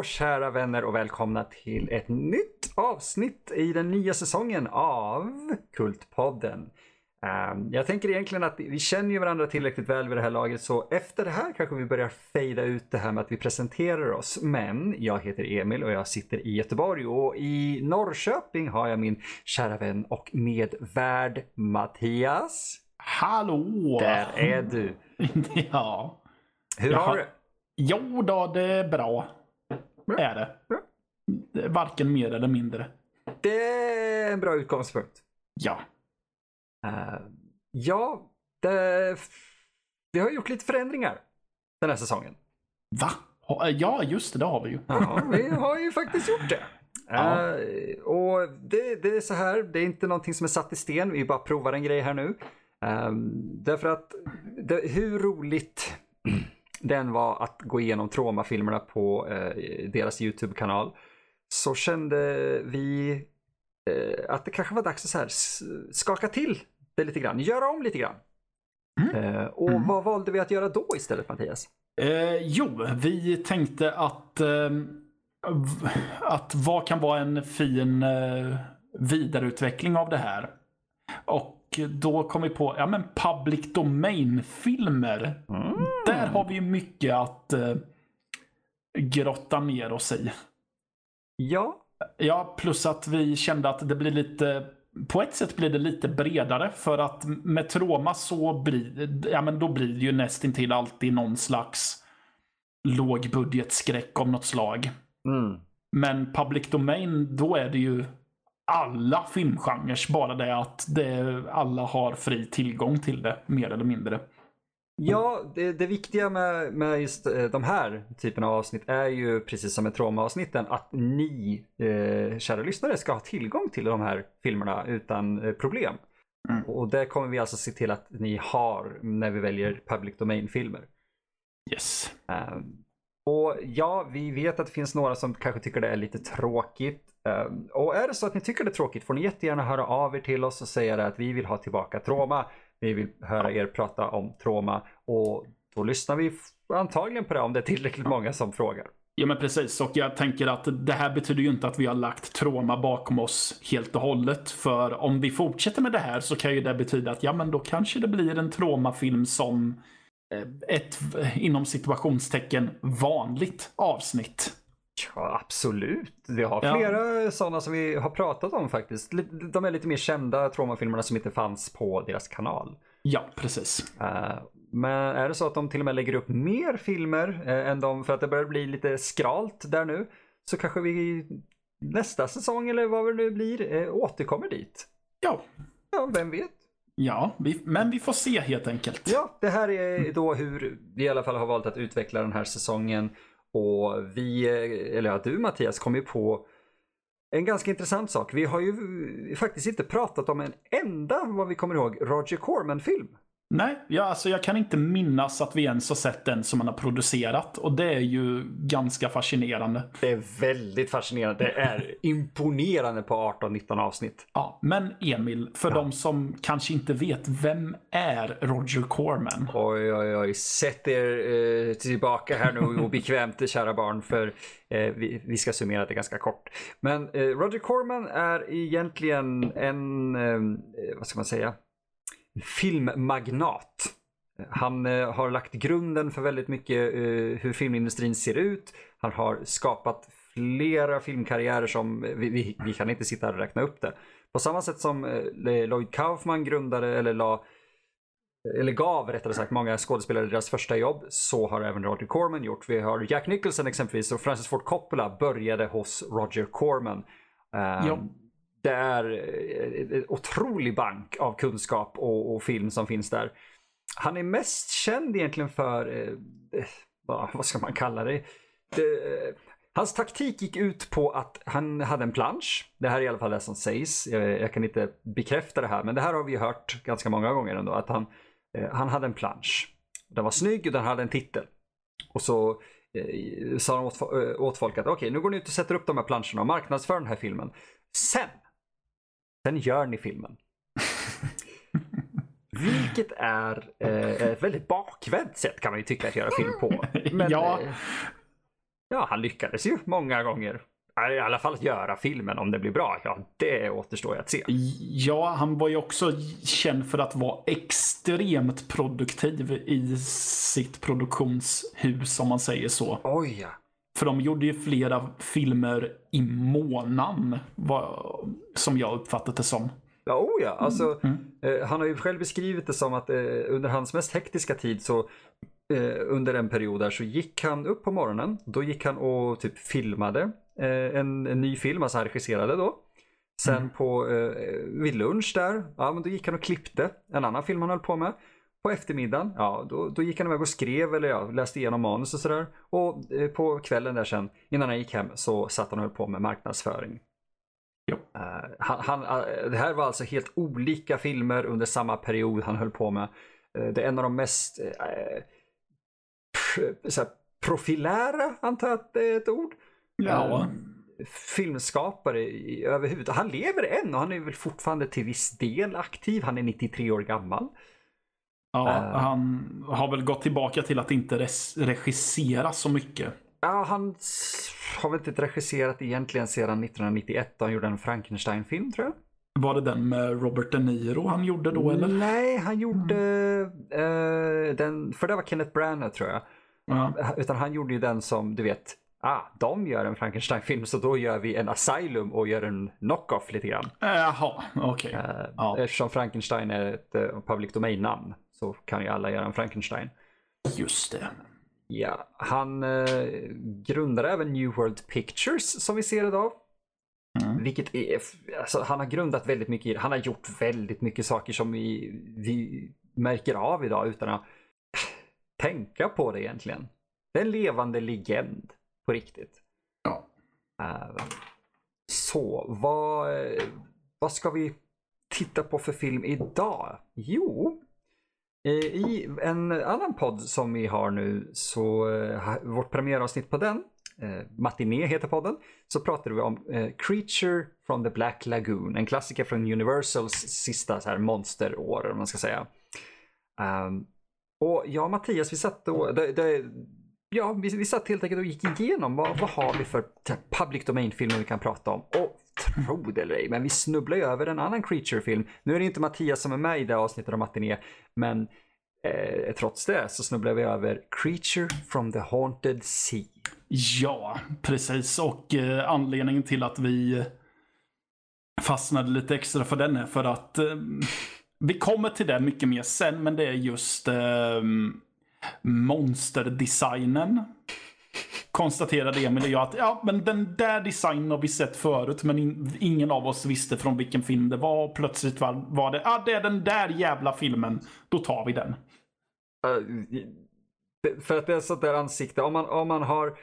Hallå kära vänner och välkomna till ett nytt avsnitt i den nya säsongen av Kultpodden. Um, jag tänker egentligen att vi känner ju varandra tillräckligt väl vid det här laget så efter det här kanske vi börjar fejda ut det här med att vi presenterar oss. Men jag heter Emil och jag sitter i Göteborg och i Norrköping har jag min kära vän och medvärd Mattias. Hallå! Där är du. ja. Hur har du Jo då, det är bra. Är det. det är varken mer eller mindre. Det är en bra utgångspunkt. Ja. Uh, ja, det, vi har gjort lite förändringar den här säsongen. Va? Ja, just det, det har vi ju. Ja, vi har ju faktiskt gjort det. Ja. Uh, och det, det, är så här, det är inte någonting som är satt i sten, vi bara provar en grej här nu. Um, därför att det, hur roligt den var att gå igenom Troma-filmerna på uh, deras YouTube-kanal. Så kände vi uh, att det kanske var dags att så här, skaka till det lite grann, göra om lite grann. Mm. och mm. vad valde vi att göra då istället Mattias? jo, vi tänkte att ehm, att vad kan vara en fin vidareutveckling av det här? Och då kom vi på, ja men public domain-filmer. Mm. Där har vi mycket att eh, grotta ner oss i. Ja. Ja, plus att vi kände att det blir lite på ett sätt blir det lite bredare för att med Troma så blir, ja, men då blir det ju nästintill alltid någon slags lågbudgetskräck av något slag. Mm. Men Public Domain, då är det ju alla filmgenrer. Bara det att det, alla har fri tillgång till det, mer eller mindre. Ja, det, det viktiga med, med just eh, de här typerna av avsnitt är ju precis som med trauma-avsnitten att ni, eh, kära lyssnare, ska ha tillgång till de här filmerna utan eh, problem. Mm. Och det kommer vi alltså se till att ni har när vi väljer public domain-filmer. Yes. Um, och ja, vi vet att det finns några som kanske tycker det är lite tråkigt. Ehm, och är det så att ni tycker det är tråkigt får ni jättegärna höra av er till oss och säga att vi vill ha tillbaka trauma. Vi vill höra er prata om trauma och då lyssnar vi antagligen på det om det är tillräckligt många som frågar. Ja men precis och jag tänker att det här betyder ju inte att vi har lagt trauma bakom oss helt och hållet. För om vi fortsätter med det här så kan ju det betyda att ja men då kanske det blir en Troma-film som eh, ett inom situationstecken vanligt avsnitt. Ja, absolut. Vi har flera ja. sådana som vi har pratat om faktiskt. De är lite mer kända traumafilmerna som inte fanns på deras kanal. Ja, precis. Uh, men är det så att de till och med lägger upp mer filmer uh, än de, för att det börjar bli lite skralt där nu, så kanske vi nästa säsong eller vad det nu blir uh, återkommer dit. Ja. Ja, vem vet? Ja, vi, men vi får se helt enkelt. Ja, det här är då hur vi i alla fall har valt att utveckla den här säsongen. Och vi, eller ja, du Mattias, kom ju på en ganska intressant sak. Vi har ju faktiskt inte pratat om en enda, vad vi kommer ihåg, Roger Corman-film. Nej, ja, alltså jag kan inte minnas att vi ens har sett den som han har producerat. Och det är ju ganska fascinerande. Det är väldigt fascinerande. Det är imponerande på 18-19 avsnitt. Ja, men Emil, för ja. de som kanske inte vet, vem är Roger Corman? Oj, oj, oj. Sätt er eh, tillbaka här nu obekvämt, kära barn, för eh, vi, vi, ska summera det ganska kort. Men eh, Roger Corman är egentligen en, eh, vad ska man säga? Filmmagnat. Han eh, har lagt grunden för väldigt mycket eh, hur filmindustrin ser ut. Han har skapat flera filmkarriärer som vi, vi, vi, kan inte sitta här och räkna upp det. På samma sätt som eh, Lloyd Kaufman grundade eller la eller gav rättare sagt många skådespelare deras första jobb så har även Roger Corman gjort. Vi har Jack Nicholson exempelvis och Francis Ford Coppola började hos Roger Corman. Um, det är eh, en otrolig bank av kunskap och, och, film som finns där. Han är mest känd egentligen för, eh, eh vad ska man kalla det? det? Eh, hans taktik gick ut på att han hade en plansch. Det här är i alla fall det som sägs. Jag, jag kan inte bekräfta det här, men det här har vi hört ganska många gånger ändå. Att han, eh, han hade en plansch. Den var snygg och den hade en titel. Och så eh, sa han åt, åt folk att okej, okay, nu går ni ut och sätter upp de här planscherna och marknadsför den här filmen. Sen Sen gör ni filmen. Vilket är eh, ett väldigt bakvänt sätt kan man ju tycka att göra film på. Men, ja. Eh, ja, han lyckades ju många gånger. I alla fall att göra filmen om det blir bra. Ja, det återstår ju att se. Ja, han var ju också känd för att vara extremt produktiv i sitt produktionshus om man säger så. Oj ja. För de gjorde ju flera filmer i månaden, som jag uppfattat det som. Ja, oh ja. Alltså, mm. eh, han har ju själv beskrivit det som att eh, under hans mest hektiska tid så eh, under en period där så gick han upp på morgonen. Då gick han och typ filmade eh, en, en, ny film, alltså han regisserade då. Sen mm. på, eh, vid lunch där, ja men då gick han och klippte en annan film han höll på med. På eftermiddagen, ja då, då gick han iväg och skrev eller ja, läste igenom manus och sådär. Och eh, på kvällen där sen, innan han gick hem, så satt han och höll på med marknadsföring. Uh, han, han, uh, det här var alltså helt olika filmer under samma period han höll på med. Uh, det är en av de mest så profilära, antar jag att det är ett ord. Ja. filmskapare i, överhuvudtaget. Han lever än och han är väl fortfarande till viss del aktiv. Han är 93 år gammal. Ja, han har väl gått tillbaka till att inte regissera så mycket. Ja, han har väl inte regisserat egentligen sedan 1991 då han gjorde en Frankenstein-film tror jag. Var det den med Robert De Niro han gjorde då eller? Nej, han gjorde mm. uh, den, för det var Kenneth Branagh tror jag. Ja. Utan han gjorde ju den som, du vet, ah, de gör en Frankenstein-film så då gör vi en Asylum och gör en knock-off lite grann. Jaha, okej. Okay. Uh, ja. Eftersom Frankenstein är ett uh, public domain-namn så kan ju alla göra en Frankenstein. Just det. Ja, han eh, grundade även New World Pictures som vi ser idag. Mm. Vilket är, alltså, han har grundat väldigt mycket, han har gjort väldigt mycket saker som vi, vi märker av idag utan att tänka på det egentligen. Det är en levande legend på riktigt. Ja. Uh, så, vad, vad ska vi titta på för film idag? Jo, Eh, I en annan podd som vi har nu, så eh, vårt premiäravsnitt på den, eh, Matiné heter podden, så pratade vi om eh, Creature from the Black Lagoon, en klassiker från Universals sista så här, monsterår, om man ska säga. Um, och jag och Mattias, vi satt då, det, det, ja, vi, vi satt helt enkelt och gick igenom vad, vad har vi för public domain-filmer vi kan prata om. Och tro det eller ej, men vi snubblar ju över en annan Creature-film. Nu är det inte Mattias som är med i det avsnittet av Matiné, men eh, trots det så snubblar vi över Creature from the Haunted Sea. Ja, precis. Och eh, anledningen till att vi fastnade lite extra för den är för att eh, vi kommer till det mycket mer sen, men det är just eh, monsterdesignen konstaterade Emil och jag att ja, men den där designen har vi sett förut, men in, ingen av oss visste från vilken film det var. Och plötsligt var, var det, ja, ah, det är den där jävla filmen. Då tar vi den. Uh, för att det är sånt där ansikte, om man, om man har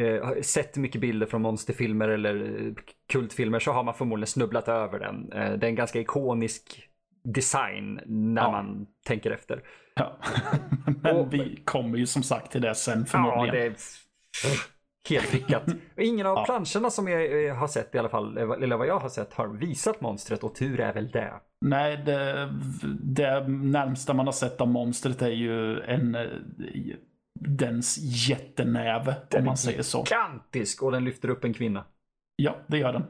eh, sett mycket bilder från monsterfilmer eller eh, kultfilmer så har man förmodligen snubblat över den. Eh, det är en ganska ikonisk design när ja. man tänker efter. Ja. Men och, vi kommer ju som sagt till det sen förmodligen. Ja, det Helt lyckat. Ingen av ja. planscherna som jag har sett i alla fall, eller vad jag har sett, har visat monstret och tur är väl det. Nej, det, det närmsta man har sett av monstret är ju en dens jättenäve, den om man säger så. Gigantisk och den lyfter upp en kvinna. Ja, det gör den.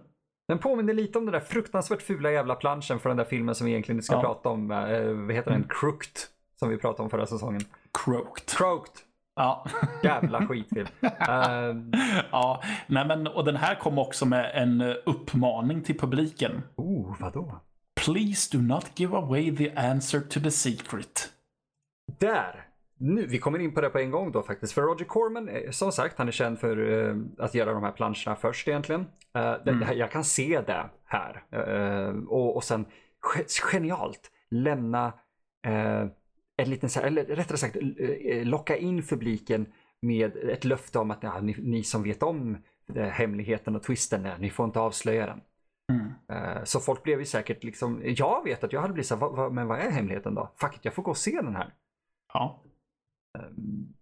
Den påminner lite om den där fruktansvärt fula jävla planschen för den där filmen som vi egentligen ska ja. prata om. Eh, vad heter den? Mm. Crooked. Som vi pratade om förra säsongen. Croaked. Croaked. Ja. Jävla skitfilm. uh... Ja, nej men och den här kom också med en uppmaning till publiken. Oh, vadå? Please do not give away the answer to the secret. Där! Nu, vi kommer in på det på en gång då faktiskt. För Roger Corman, som sagt, han är känd för uh, att göra de här planscherna först egentligen. Uh, mm. det, jag kan se det här. Och, och sen genialt lämna så här, eller rättare sagt eh, locka in publiken med ett löfte om att ja, ni, ni som vet om hemligheten och twisten, ni får inte avslöja den. Mm. Eh, så folk blev ju säkert liksom, jag vet att jag hade blivit så här, vad, men vad är hemligheten då? Fuck it, jag får gå och se den här. Ja. Ehm,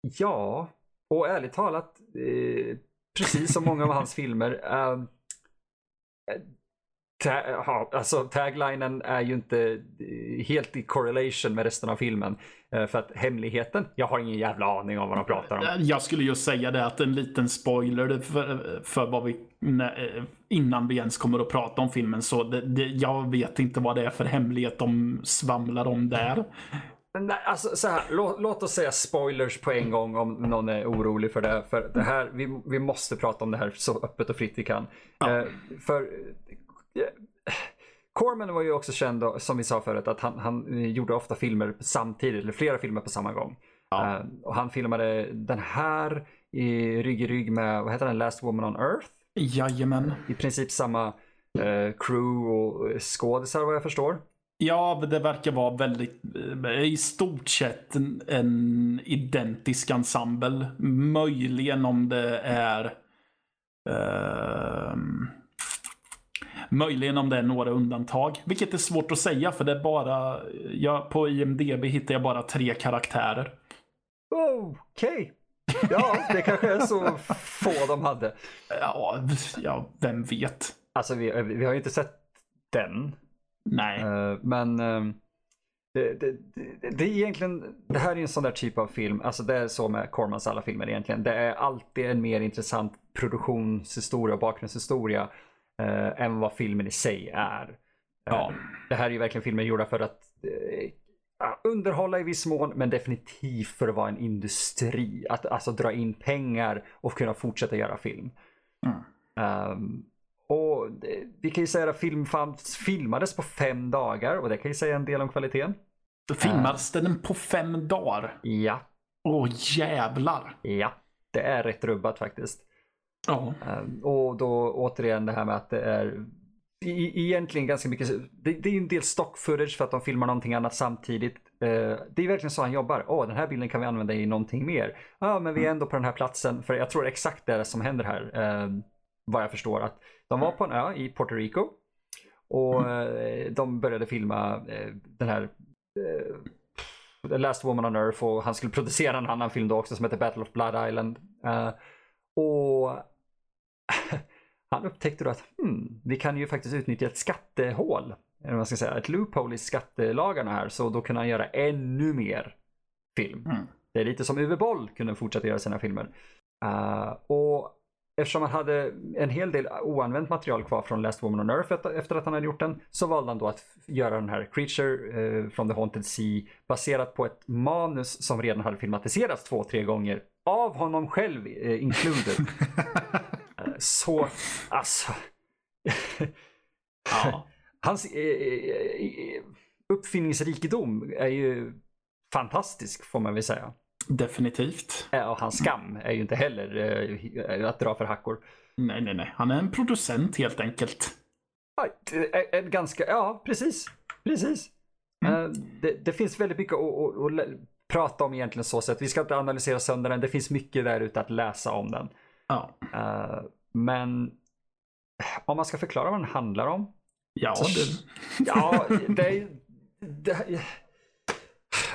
ja, och ärligt talat, eh, precis som många av hans filmer, ehm, ta- ja, alltså taglinen är ju inte eh, helt i correlation med resten av filmen. Eh, För att hemligheten, jag har ingen jävla aning om vad de pratar om. Jag skulle just säga det att en liten spoiler för, för vad vi innan vi ens kommer att prata om filmen så det, det, jag vet inte vad det är för hemlighet de svamlar om där. Nej, alltså så här, låt, låt oss säga spoilers på en gång om någon är orolig för det. För det här, vi, vi måste prata om det här så öppet och fritt vi kan. Eh, för eh, Corman var ju också känd, som vi sa förut, att han, han eh, gjorde ofta filmer samtidigt, eller flera filmer på samma gång. Ja. Eh, och han filmade den här i rygg i rygg med, vad heter den, Last Woman on Earth? Jajamän. I princip samma eh, crew och skådisar vad jag förstår. Ja, det verkar vara väldigt, eh, i stort sett en, en identisk ensemble. Möjligen om det är ehm, Möjligen om det är några undantag. Vilket är svårt att säga för det är bara, ja, på IMDB hittar jag bara tre karaktärer. Okej. Ja, det kanske är så få de hade. Ja, ja vem vet? Alltså vi, vi har ju inte sett den. Nej. eh, Men eh, det, det, det, det är egentligen, det här är en sån där typ av film. Alltså det är så med Cormans alla filmer egentligen. Det är alltid en mer intressant produktionshistoria och bakgrundshistoria eh, än vad filmen i sig är. Ja. Eh, Det här är ju verkligen filmer gjorda för att eh, ja, underhålla i viss mån, men definitivt för att vara en industri. Att alltså dra in pengar och kunna fortsätta göra film. Mm. Ehm, och det, vi kan ju säga att film fanns, filmades på fem dagar och det kan ju säga en del om kvaliteten. Filmades den på fem dagar? Ja, Åh jävlar. ja. Det är rätt rubbat faktiskt. Ja. Ehm, och då återigen det här med att det är i, egentligen ganska mycket, det, det är en del stock footage för att de filmar någonting annat samtidigt. Eh, det är verkligen så han jobbar. Åh, den här bilden kan vi använda i någonting mer. Ja, men vi är ändå på den här platsen. För jag tror exakt det är som händer här. Eh, vad jag förstår. Att de var på en ö i Puerto Rico. Och eh, de började filma eh, den här eh, The Last Woman on Earth och han skulle producera en annan film då också som heter Battle of Blood Island. Och han upptäckte då att hmm, vi kan ju faktiskt utnyttja ett skattehål. Eller vad ska säga, ett loophole i skattelagarna här. Så då kunde han göra ännu mer film. Mm. Det är lite som Uwe Boll kunde fortsätta göra sina filmer. Eh, och eftersom han hade en hel del oanvänt material kvar från Last Woman on Earth efter- att han hade gjort den så valde han då att göra den här Creature eh, from the Haunted Sea baserat på ett manus som redan hade filmatiserats två, tre gånger av honom själv eh, included. Så, alltså. ja. Hans eh, eh, uppfinningsrikedom är ju fantastisk får man väl säga. Definitivt. Eh, Och hans skam är ju inte heller att dra för hackor. Nej, nej, nej. Han är en producent helt enkelt. Är ganska, ja precis. Precis. Eh, Det, det finns väldigt mycket att, att, att prata om egentligen så sätt. Vi ska inte analysera sönder den. Det finns mycket där ute att läsa om den. Ja. Eh, Men om man ska förklara vad den handlar om. Ja, Så- det, Ja, det är... Det,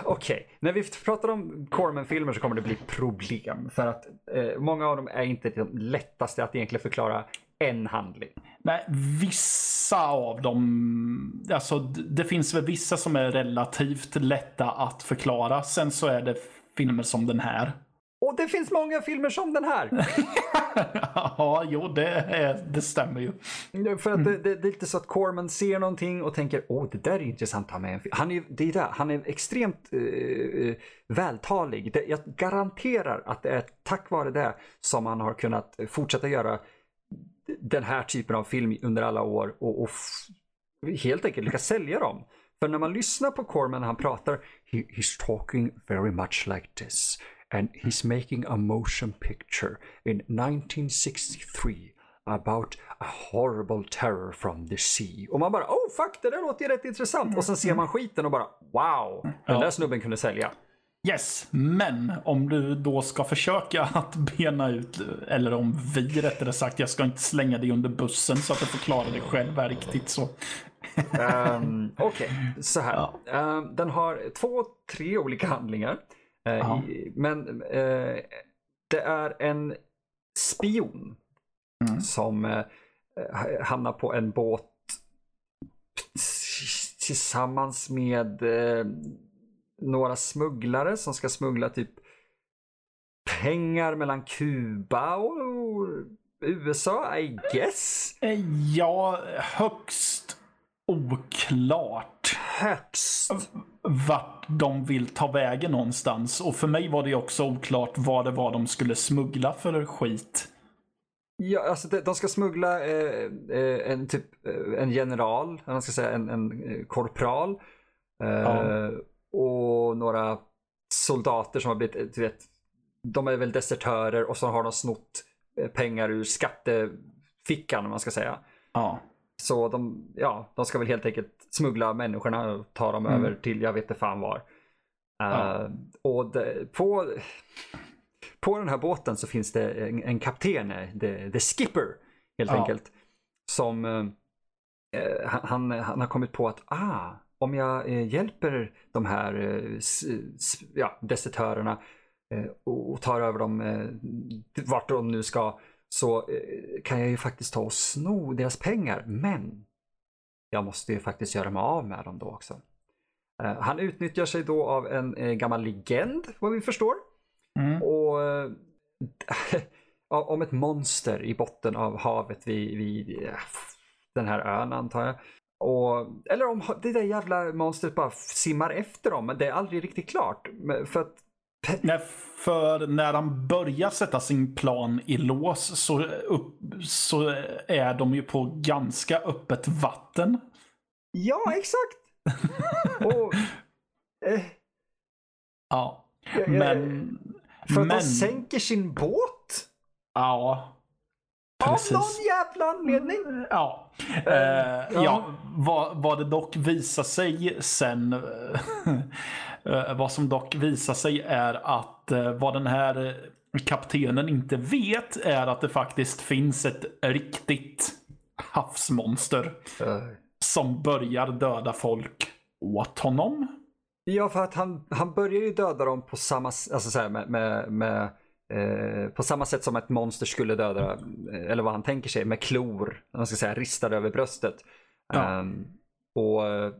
Okej, när vi pratar om Corman-filmer så kommer det bli problem. För att eh, många av dem är inte de lättaste att egentligen förklara en handling. nej, vissa av dem, alltså det finns väl vissa som är relativt lätta att förklara. Sen så är det filmer som den här. Och det finns många filmer som den här. ja, jo, det, är, det stämmer ju. För att det, det, det är lite så att Corman ser någonting och tänker åh det där är intressant att ha med en film. Han är, det är det, han är extremt eh, vältalig. Det, jag garanterar att det är tack vare det som han har kunnat fortsätta göra den här typen av film under alla år och, och helt enkelt lyckas sälja dem. För när man lyssnar på Corman när han pratar, he, he's talking very much like this. And he's making a motion picture in 1963 about a horrible terror from the sea. Och man bara, oh fuck, det där låter ju rätt intressant. Och sen ser man skiten och bara, wow, den Ja. där snubben kunde sälja. Yes, men om du då ska försöka att bena ut, eller om vi rättare sagt, jag ska inte slänga dig under bussen så att du förklarar dig själv här riktigt så. Um, Okej, så här. Ja. Ehm, den har två, tre olika handlingar. Eh, men eh, det är en spion Mm. som eh, hamnar på en båt tillsammans med eh, några smugglare som ska smuggla typ pengar mellan Kuba och USA, I guess. Eh, ja, högst oklart Högst. vart de vill ta vägen någonstans. Och för mig var det också oklart vad det var de skulle smuggla för skit. Ja, alltså de, de ska smuggla eh, eh, en typ eh, en general, eller man ska säga en, en eh, korpral. Eh, Ja. Och några soldater som har blivit, du vet, de är väl desertörer och så har de snott pengar ur skattefickan om man ska säga. Ja. Så de, ja, de ska väl helt enkelt smuggla människorna och ta dem Mm. över till jag vet inte fan var. Ja. Eh, och det, på, på den här båten så finns det en, en kapten, eh, the, the skipper helt Ja. enkelt. Som eh, han, han har kommit på att ah, om jag eh, hjälper de här ja, desertörerna och, tar över dem vart de nu ska så kan jag ju faktiskt ta och sno deras pengar. Men jag måste ju faktiskt göra mig av med dem då också. Eh, han utnyttjar sig då av en eh, gammal legend vad vi förstår. Mm. Och eh, om ett monster i botten av havet vid, vid den här ön antar jag. Och, eller om det där jävla monstret bara simmar efter dem, men det är aldrig riktigt klart. För att Nej, för när han börjar sätta sin plan i lås så, upp, så är de ju på ganska öppet vatten. Ja, exakt! och, eh, Ja. jag- Men... för att men de sänker sin båt? Ja. Av Precis. någon jävla anledning? Ja. Eh, Eh, ja. Vad, vad det dock visar sig sen. eh, vad som dock visar sig är att vad den här kaptenen inte vet är att det faktiskt finns ett riktigt havsmonster som börjar döda folk åt honom. Ja, för att han, han börjar ju döda dem på samma, alltså så här, med, med, med, eh, på samma sätt som ett monster skulle döda, eh, eller vad han tänker sig, med klor, man ska säga ristade över bröstet. Ja. Ehm, och eh,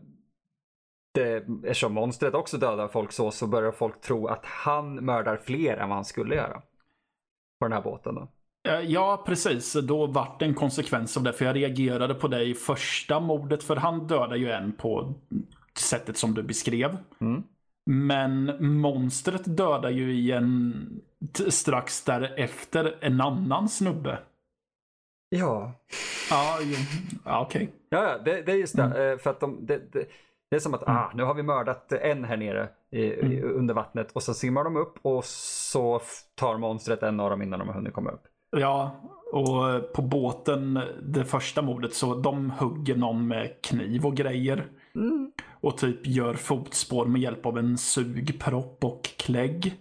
det, eftersom monstret också dödar folk så, så börjar folk tro att han mördar fler än vad han skulle göra. På den här båten då. Ja, precis. Då vart det en konsekvens av det. För jag reagerade på det i första mordet. För han dödar ju en på sättet som du beskrev. Mm. Men monstret dödar ju i en strax därefter en annan snubbe. Ja, Ja, ja okej. Ja, ja det, det är just det. eh, För att de, det, det, det är som att ah, nu har vi mördat en här nere i, i, under vattnet och så simmar de upp och så tar monstret en av dem innan de har hunnit komma upp. Ja, och på båten, det första mordet, så de hugger någon med kniv och grejer. Mm. Och typ gör fotspår med hjälp av en sugpropp och klägg.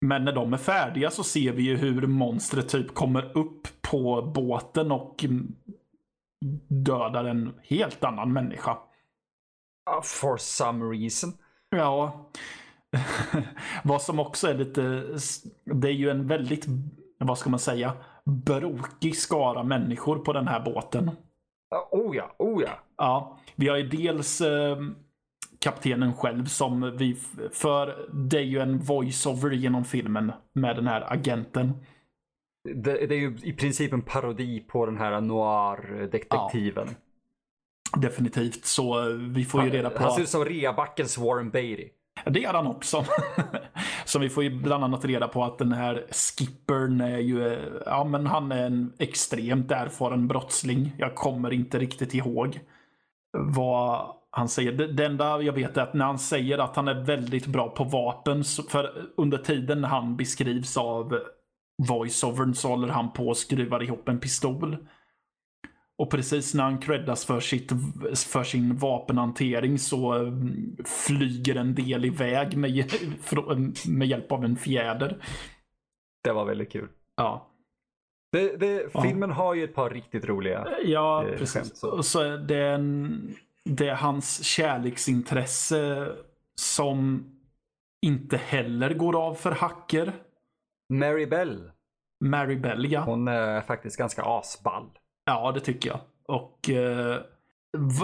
Men när de är färdiga så ser vi ju hur monstret typ kommer upp på båten och dödar en helt annan människa. Ah, For some reason. Ja. vad som också är lite... Det är ju en väldigt, vad ska man säga, brokig skara människor på den här båten. Oh ja, oh ja. Ja, vi har ju dels eh, kaptenen själv som vi... För det är ju en voiceover genom filmen med den här agenten. Det, det är ju i princip en parodi på den här noir-detektiven. Definitivt. Så eh, vi får ju reda på... Han ser ut som reabackens Warren Beatty. Det är han också. Så vi får ju bland annat reda på att den här skippern är ju, ja men han är en extremt erfaren brottsling. Jag kommer inte riktigt ihåg vad han säger. Det, det enda jag vet är att när han säger att han är väldigt bra på vapen, för under tiden han beskrivs av voiceovern så håller han på och skruvar ihop en pistol. Och precis när han creddas för, sitt, för sin vapenhantering så mm, flyger en del iväg med, med hjälp av en fjäder. Det var väldigt kul. Ja, Det, det, Ja. Filmen har ju ett par riktigt roliga. ja Eh, skämt precis. så. Och så är det, en, det är hans kärleksintresse som inte heller går av för hacker. Mary Bell. Mary Bell, ja. Hon är faktiskt ganska asball. Ja, det tycker jag. Och eh,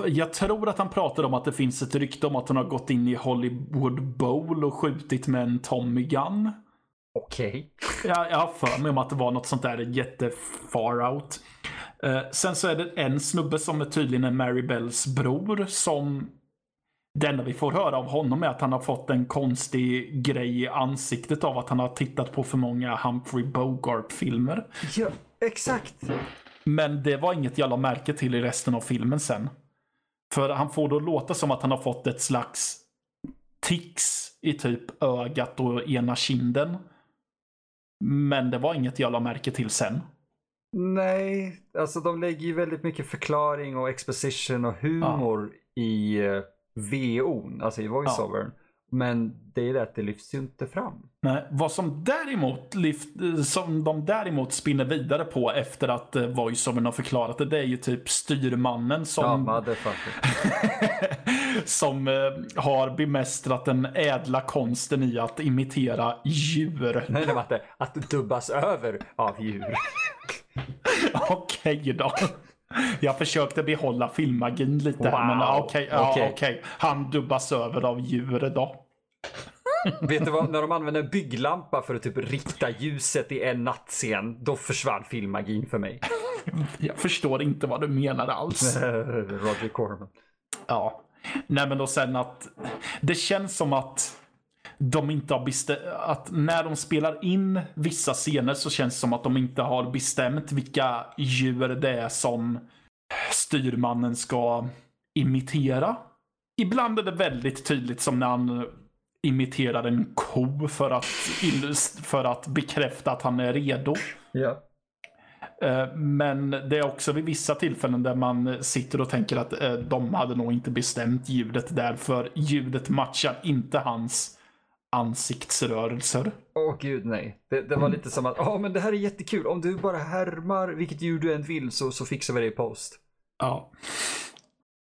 Jag tror att han pratade om att det finns ett rykte om att han har gått in i Hollywood Bowl och skjutit med en Tommy Gun. Okej. Jag, jag har för mig om att det var något sånt där jättefar out. Eh, sen så är det en snubbe som är tydligen är Mary Bells bror som det enda vi får höra av honom är att han har fått en konstig grej i ansiktet av att han har tittat på för många Humphrey Bogart-filmer. Ja, exakt. Men det var inget jag la märke till i resten av filmen sen. För han får då låta som att han har fått ett slags tics i typ ögat och ena kinden. Men det var inget jag la märke till sen. Nej, alltså de lägger ju väldigt mycket förklaring och exposition och humor i uh, VO'n, alltså i voiceovern. Men det är det att det lyfts ju inte fram. Nej, vad som däremot lyft, som de däremot spinner vidare på efter att eh, voiceovern har förklarat det, det är ju typ styrmannen som Ja, som eh, har bemästrat den ädla konsten i att imitera djur. Nej, det var inte att dubbas över av djur. Okej då. Jag försökte behålla filmmagin lite här, men Wow. okej, ja, Okej. okej. Han dubbas över av djur då. Vet du vad, när de använder en bygglampa för att typ rikta ljuset i en nattscen, då försvann filmmagin för mig. Jag förstår inte vad du menar alls. Roger Corman. Ja. Nej men då sen att det känns som att de inte har bestämt, att när de spelar in vissa scener så känns det som att de inte har bestämt vilka djur det är som styrmannen ska imitera. Ibland är det väldigt tydligt som när han imiterar en ko för att, för att bekräfta att han är redo. Ja. Eh, Men det är också vid vissa tillfällen där man sitter och tänker att eh, de hade nog inte bestämt ljudet där för ljudet matchar inte hans ansiktsrörelser. Åh gud nej. Det, det var lite som att, ja men det här är jättekul. Om du bara härmar vilket djur du än vill så, så fixar vi det i post. Ja.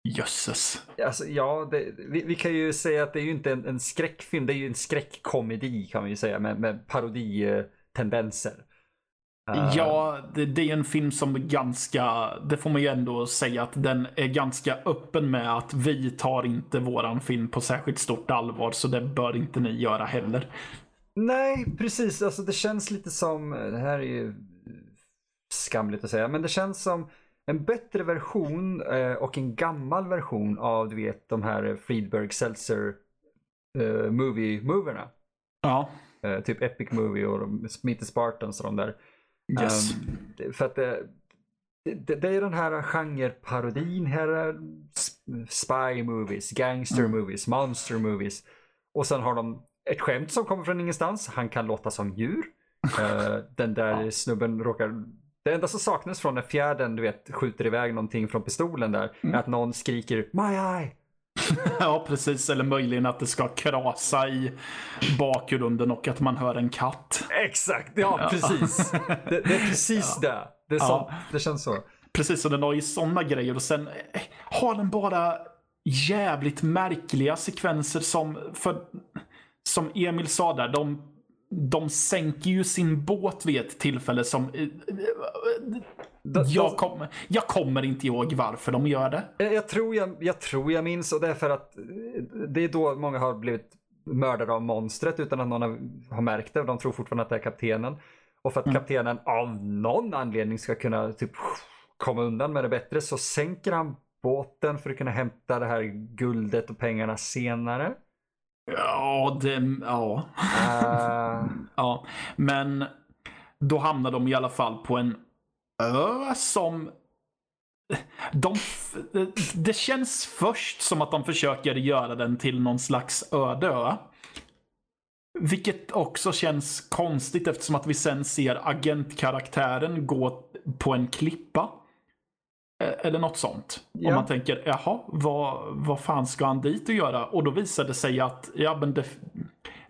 Jösses. Alltså ja, det, vi, vi kan ju säga att det är ju inte en, en skräckfilm, det är ju en skräckkomedi kan vi ju säga med, med paroditendenser. Uh, Ja, det, det är en film som är ganska, det får man ju ändå säga att den är ganska öppen med att vi tar inte våran film på särskilt stort allvar så det bör inte ni göra heller. Nej, precis. Alltså det känns lite som, det här är ju skamligt att säga, men det känns som en bättre version eh, och en gammal version av du vet de här Friedberg Seltzer eh, movie-moverna. Ja, Eh, typ Epic Movie och Meet the Spartans och de där. Yes. Det- för att det, det, det är den här genreparodin, här är sp- spy movies, gangster Mm. movies, monster movies. Och sen har de ett skämt som kommer från ingenstans. Han kan låta som djur. Eh, den där Ja. snubben råkar... Det enda som saknas från när fjärden du vet, skjuter iväg någonting från pistolen där Mm. är att någon skriker My eye! Ja, precis. Eller möjligen att det ska krasa i bakgrunden och att man hör en katt. Exakt, ja, precis. Det, det är precis det. Det, är Ja. det känns så. Precis, och den har ju sådana grejer och sen eh, har den bara jävligt märkliga sekvenser som, för, som Emil sa där, de, de sänker ju sin båt vid ett tillfälle som... eh, eh, Jag, kom, jag kommer inte ihåg varför de gör det. Jag, jag, tror jag, jag tror jag minns och det är för att eh, det är då många har blivit mördade av monstret utan att någon har, märkt det. De tror fortfarande att det är kaptenen. Och för att kaptenen av någon anledning ska kunna typ komma undan med det bättre så sänker han båten för att kunna hämta det här guldet och pengarna senare. Ja, det... Ja. Eh, Ja, men då hamnar de i alla fall på en ö som... De, det känns först som att de försöker göra den till någon slags öde ö. Vilket också känns konstigt eftersom att vi sen ser agentkaraktären gå på en klippa. Eh, Eller något sånt. Ja. Och man tänker, jaha, vad, vad fan ska han dit och göra? Och då visar det sig att, ja men det,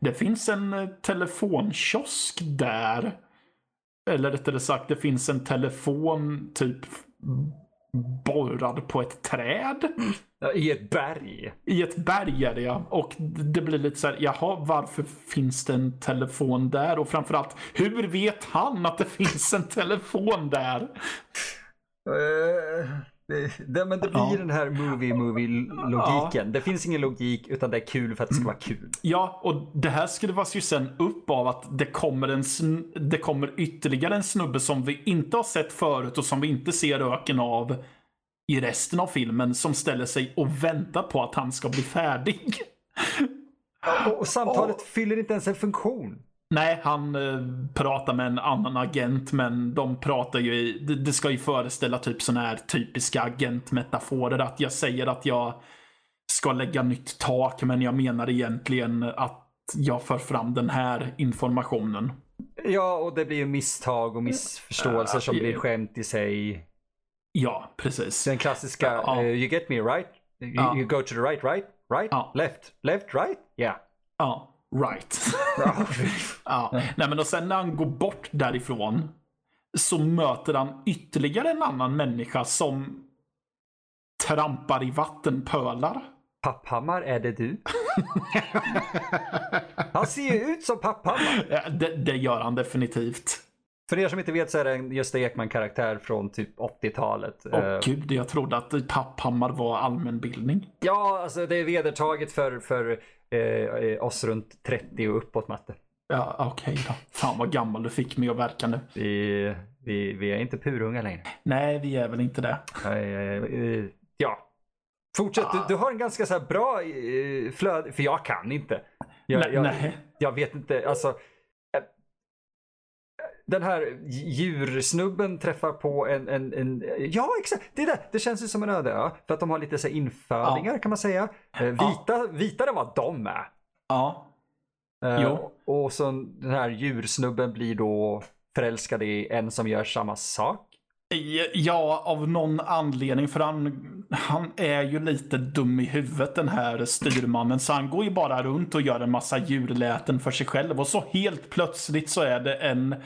det finns en eh, telefonkiosk där. Eller rättare sagt, det finns en telefon typ borrad på ett träd. ja, I ett berg. I ett berg är det ja. Och det blir lite så här, jaha, varför finns det en telefon där? Och framförallt, hur vet han att det finns en telefon där? Eh, Det, det, men det blir Ja. den här movie-movie-logiken. Det finns ingen logik utan det är kul för att det ska vara kul. Ja, och det här skruvas ju sen upp av att det kommer, en det kommer ytterligare en snubbe som vi inte har sett förut och som vi inte ser röken av i resten av filmen som ställer sig och väntar på att han ska bli färdig. Och, och samtalet fyller inte ens en funktion. Nej, han eh, pratar med en annan agent, men de pratar ju i, det, det ska ju föreställa typ sådana här typiska agentmetaforer. Att jag säger att jag ska lägga nytt tak, men jag menar egentligen att jag för fram den här informationen. Ja, och det blir ju misstag och missförståelser som Ja, blir skämt i sig. Ja, precis. Den klassiska, Ja. eh, you get me right? You, you go to the right, right? Right? Left? Left, right? Yeah. Ja, right. ja. Nej, men och sen när han går bort därifrån så möter han ytterligare en annan människa som trampar i vattenpölar. Papphammar, är det du? Han ser ju ut som Papphammar. Det, det gör han definitivt. För er som inte vet så är det en Gösta Ekman-karaktär från typ 80-talet. Åh Eh, gud, jag trodde att Papphammar var allmänbildning. Ja, alltså det är vedertaget för, för eh, oss runt 30 och uppåt, Matte. Ja, okej då. Fan vad gammal du fick mig att verka nu. Vi, vi, vi är inte purunga längre. Nej, vi är väl inte det. Eh, eh, ja. Fortsätt, du, du har en ganska så här bra flöde, för jag kan inte. Jag, nej, jag, jag vet inte, alltså. Den här djursnubben träffar på en, en, en ja exakt, det är det. Det känns ju som en öde ö. För att de har lite så infödingar kan man säga. Eh, Vita, vitare än vad de är. Ja, Eh, Jo. Och så den här djursnubben blir då förälskad i en som gör samma sak. Ja, av någon anledning. För han, han är ju lite dum i huvudet den här styrmannen. Så han går ju bara runt och gör en massa djurläten för sig själv. Och så helt plötsligt så är det en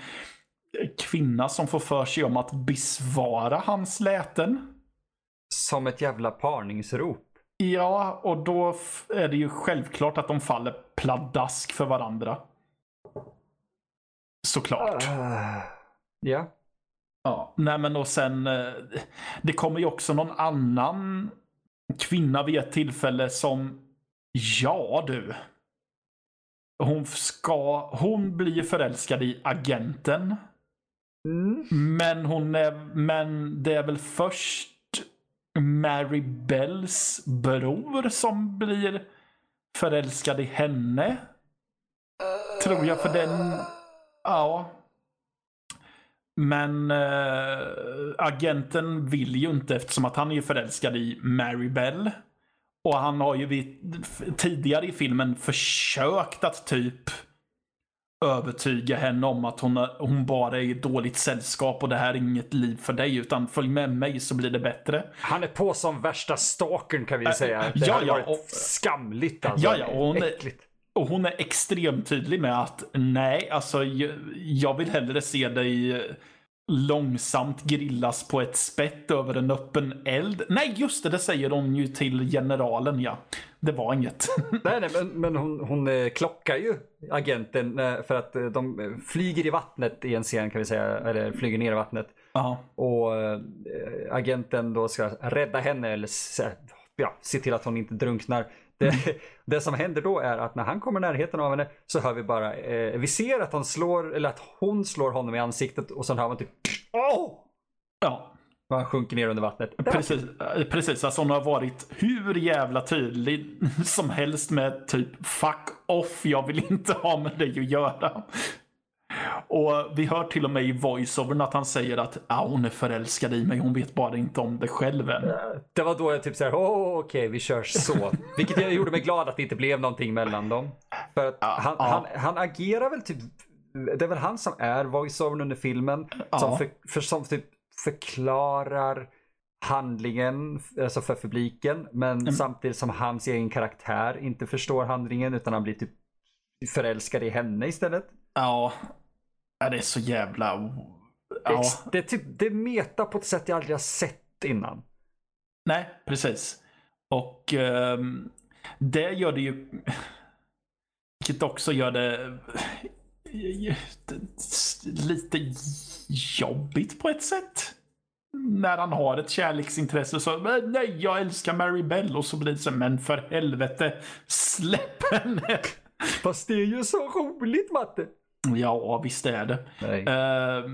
kvinna som får för sig om att besvara hans läten. Som ett jävla parningsrop. Ja, och då är det ju självklart att de faller pladask för varandra. Såklart. Ah, ja. Ja, nej men och sen. eh, Det kommer ju också någon annan kvinna vid ett tillfälle som. Ja du. Hon ska. Hon blir förälskad i agenten. Mm. Men hon är. Men det är väl först Mary Bells bror som blir förälskad i henne. Tror jag för den. Ja. Men äh, agenten vill ju inte eftersom att han är förälskad i Mary Bell. Och han har ju vid, tidigare i filmen försökt att typ övertyga henne om att hon, hon bara är i dåligt sällskap och det här är inget liv för dig utan följ med mig så blir det bättre. Han är på som värsta stalkern kan vi säga. Det ja, ja, varit och- skamligt alltså. Ja, ja, och hon Äckligt. Och hon är extremt tydlig med att nej, alltså jag, vill hellre se dig långsamt grillas på ett spett över en öppen eld. Nej, just det, det säger hon ju till generalen, ja. Det var inget. Nej, nej, men, men hon, hon eh, klockar ju agenten eh, för att eh, de flyger i vattnet i en scen kan vi säga, eller flyger ner i vattnet. ja. Och agenten då ska rädda henne eller ja, se till att hon inte drunknar. Det, det som händer då är att när han kommer i närheten av henne så hör vi bara, eh, vi ser att han slår, eller att hon slår honom i ansiktet och sen hör man typ Åh! ja. Och han sjunker ner under vattnet. Precis, eh, precis, alltså hon har varit hur jävla tydlig som helst med typ fuck off, jag vill inte ha med dig att göra. Och vi hör till och med i voiceovern att han säger att ah, hon är förälskad i mig, hon vet bara inte om det själv än. Det var då jag typ såhär, åh okej vi kör så. Vilket jag gjorde mig glad att det inte blev någonting mellan dem. För att han, ja. han, han agerar väl typ, det är väl han som är voiceovern under filmen. Som, för, för, som typ förklarar handlingen alltså för publiken. Men samtidigt som hans egen karaktär inte förstår handlingen utan han blir typ förälskad i henne istället. Ja, Ja, det är så jävla... Ja. Det, är typ, det är meta på ett sätt jag aldrig har sett innan. Nej, precis. Och ehm, det gör det ju... Vilket också gör det lite jobbigt på ett sätt. när han har ett kärleksintresse så nej, jag älskar Mary Bell och så blir det så men för helvete, släpp henne! Fast det är ju så roligt Matte! Ja, visst är det. Uh,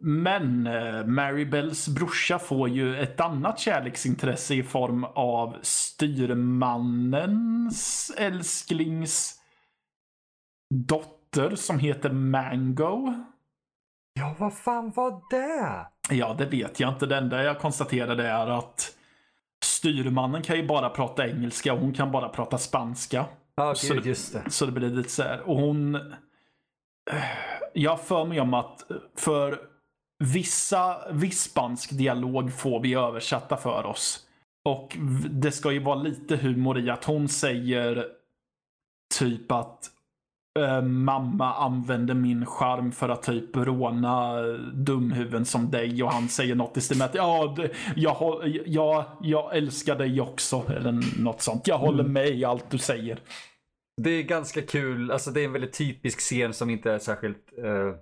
men uh, Mary Bells brorsa får ju ett annat kärleksintresse i form av styrmannens älsklings dotter som heter Mango. Ja, vad fan var det? Ja, det vet jag inte. Det enda jag konstaterade är att styrmannen kan ju bara prata engelska och hon kan bara prata spanska. Ja, ah, så, just det. så det blir lite så här. Och hon... Jag för mig om att för vissa, viss spansk dialog får vi översatta för oss. Och det ska ju vara lite humor i att hon säger typ att äh, mamma använder min charm för att typ råna dumhuvuden som dig och han säger något i stil med att ja, jag, jag, jag älskar dig också eller något sånt. Jag håller mm. med i allt du säger. Det är ganska kul, alltså det är en väldigt typisk scen som inte är särskilt uh...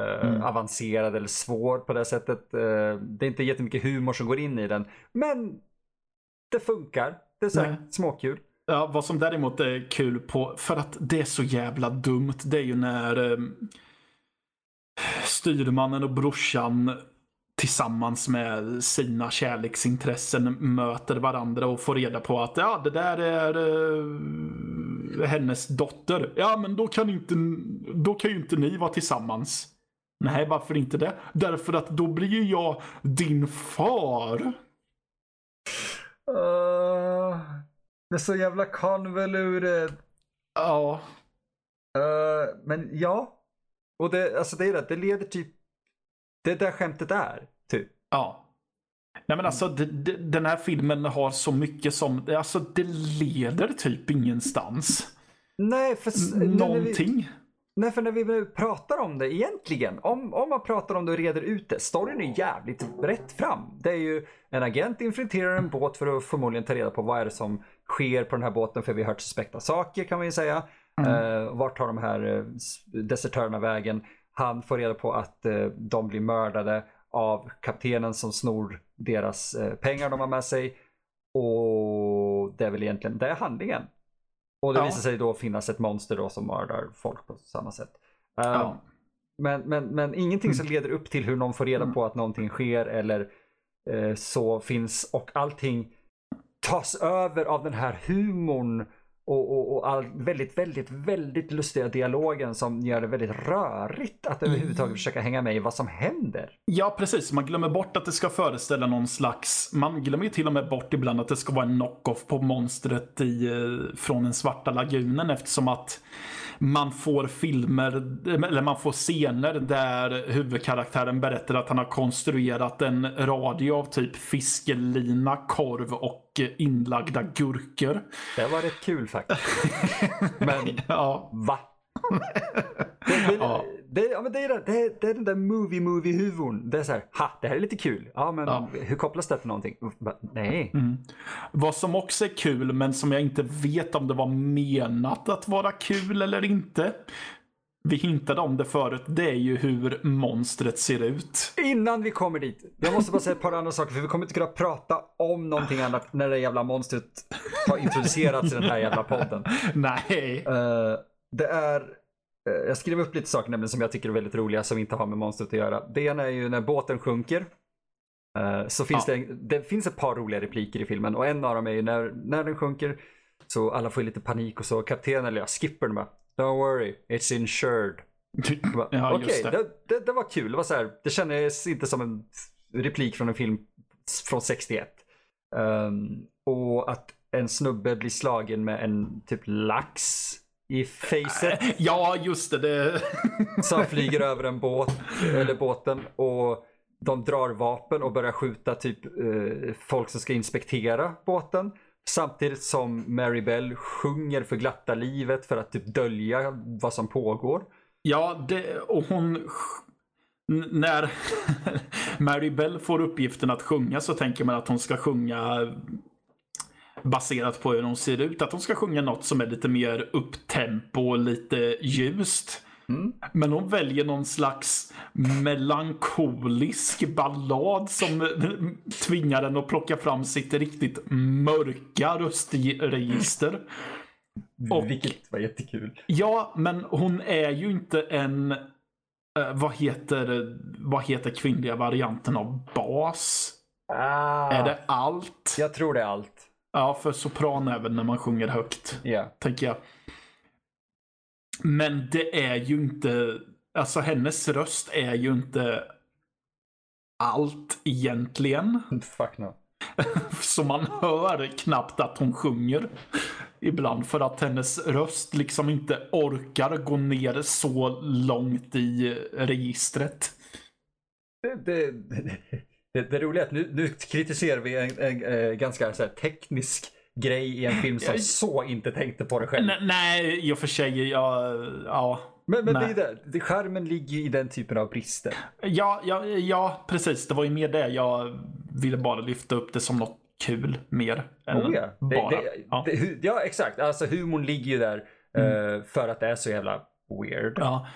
Uh, mm. avancerad eller svår på det sättet. Uh, det är inte jättemycket humor som går in i den. Men det funkar. Det är så småkul. Ja, vad som däremot är kul på, för att det är så jävla dumt, det är ju när eh, styrmannen och brorsan tillsammans med sina kärleksintressen möter varandra och får reda på att ja, det där är eh, hennes dotter. Ja, men då kan, inte, då kan ju inte ni vara tillsammans. Nej, varför inte det? Därför att då blir ju jag din far. Uh, det är så jävla convoluted. Ja. Uh, men ja. Och det, alltså det är det, det leder typ... Det är där skämtet är, typ. Ja. Nej men alltså det, det, den här filmen har så mycket som, alltså det leder typ ingenstans. Nej, för... Någonting. Vi, nej, för när vi pratar om det egentligen, om, om man pratar om det och reder ut det, storyn är jävligt rätt fram. Det är ju en agent infiltrerar en båt för att förmodligen ta reda på vad är det som sker på den här båten för vi har hört suspekta saker kan man ju säga. Mm. Uh, vart tar de här uh, desertörerna vägen? Han får reda på att uh, de blir mördade av kaptenen som snor deras uh, pengar de har med sig. Och det är väl egentligen, det är handlingen. Och det ja. visar sig då finnas ett monster då som mördar folk på samma sätt. Ja. Men, men, men ingenting som mm. leder upp till hur någon får reda mm. på att någonting sker eller så finns och allting tas över av den här humorn och, och, och all väldigt, väldigt, väldigt lustiga dialogen som gör det väldigt rörigt att överhuvudtaget mm. försöka hänga med i vad som händer. Ja, precis. Man glömmer bort att det ska föreställa någon slags... Man glömmer ju till och med bort ibland att det ska vara en knock-off på monstret i, eh, från den svarta lagunen eftersom att man får filmer, eller man får scener där huvudkaraktären berättar att han har konstruerat en radio av typ fiskelina, korv och inlagda gurkor. Det var rätt kul faktiskt. Men ja. va? det, ja. Det, ja, men det, är, det, det är den där movie-movie-huvudn. Det är så här, ha, det här är lite kul. Ja, men ja. hur kopplas det till någonting? Nej. Mm. Vad som också är kul, men som jag inte vet om det var menat att vara kul eller inte. Vi hintade om det förut. Det är ju hur monstret ser ut. Innan vi kommer dit. Jag måste bara säga ett par andra saker. För vi kommer inte kunna prata om någonting annat när det jävla monstret har introducerats i den här jävla podden. Nej. Uh, det är jag skrev upp lite saker nämligen som jag tycker är väldigt roliga som inte har med monstret att göra. Det ena är ju när båten sjunker. Eh, så finns ja. det, det finns ett par roliga repliker i filmen och en av dem är ju när, när den sjunker så alla får lite panik och så kaptenen, eller ja, skippern bara Don't worry, it's insured. ja, Okej, okay, det. Det, det, det. var kul. Det, var så här, det kändes inte som en replik från en film från 61. Um, ehm, och att en snubbe blir slagen med en typ lax i facet. Ja, just det. det... Som flyger över en båt, eller båten och de drar vapen och börjar skjuta typ eh, folk som ska inspektera båten. Samtidigt som Mary Bell sjunger för glatta livet för att typ dölja vad som pågår. Ja, det, och hon... När Mary Bell får uppgiften att sjunga så tänker man att hon ska sjunga baserat på hur hon ser ut. Att hon ska sjunga något som är lite mer upptempo och lite ljust. Mm. Men hon väljer någon slags melankolisk ballad som tvingar den att plocka fram sitt riktigt mörka röstregister. Och, Vilket var jättekul. Ja, men hon är ju inte en... Uh, vad, heter, vad heter kvinnliga varianten av bas? Ah, Är det allt? Jag tror det är allt. Ja, för sopran även när man sjunger högt. Yeah. Tänker jag. Men det är ju inte... Alltså hennes röst är ju inte allt egentligen. Fuck no. Så man hör knappt att hon sjunger. Ibland för att hennes röst liksom inte orkar gå ner så långt i registret. Det, det, det, det roliga är att nu, nu kritiserar vi en, en, en ganska så teknisk grej i en film som så inte tänkte på det själv. Nej, nej i och för sig, ja. ja men, men det är det, det, skärmen ligger i den typen av brister. Ja, ja, ja, precis. Det var ju mer det. Jag ville bara lyfta upp det som något kul mer. Än oh, ja. bara. Det, ja. Det, ja, exakt. Alltså humorn ligger ju där mm. uh, för att det är så jävla weird. Ja,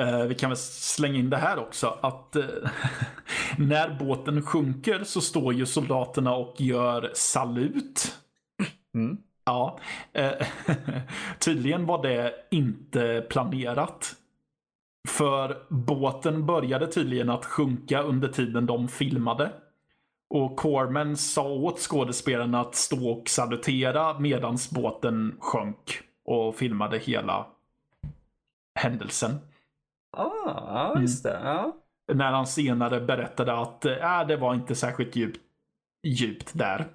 uh, vi kan väl slänga in det här också. Att uh, när båten sjunker så står ju soldaterna och gör salut. Mm. Ja, eh, tydligen var det inte planerat. För båten började tydligen att sjunka under tiden de filmade. Och Corman sa åt skådespelarna att stå och salutera medan båten sjönk. Och filmade hela händelsen. Ah, just det. Ja. När han senare berättade att äh, det var inte särskilt djupt, djupt där.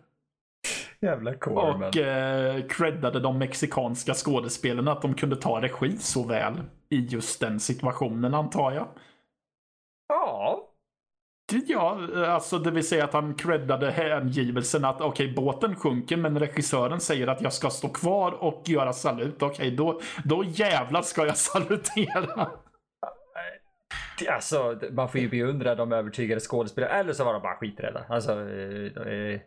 Jävla Corman. Och eh, creddade de mexikanska skådespelarna att de kunde ta regi så väl i just den situationen antar jag. Ja. Ja, alltså det vill säga att han creddade hängivelsen att okej, okay, båten sjunker men regissören säger att jag ska stå kvar och göra salut. Okej, okay, då, då jävlar ska jag salutera. Alltså, man får ju beundra de övertygade skådespelarna, eller så var de bara skiträdda. Alltså, eh,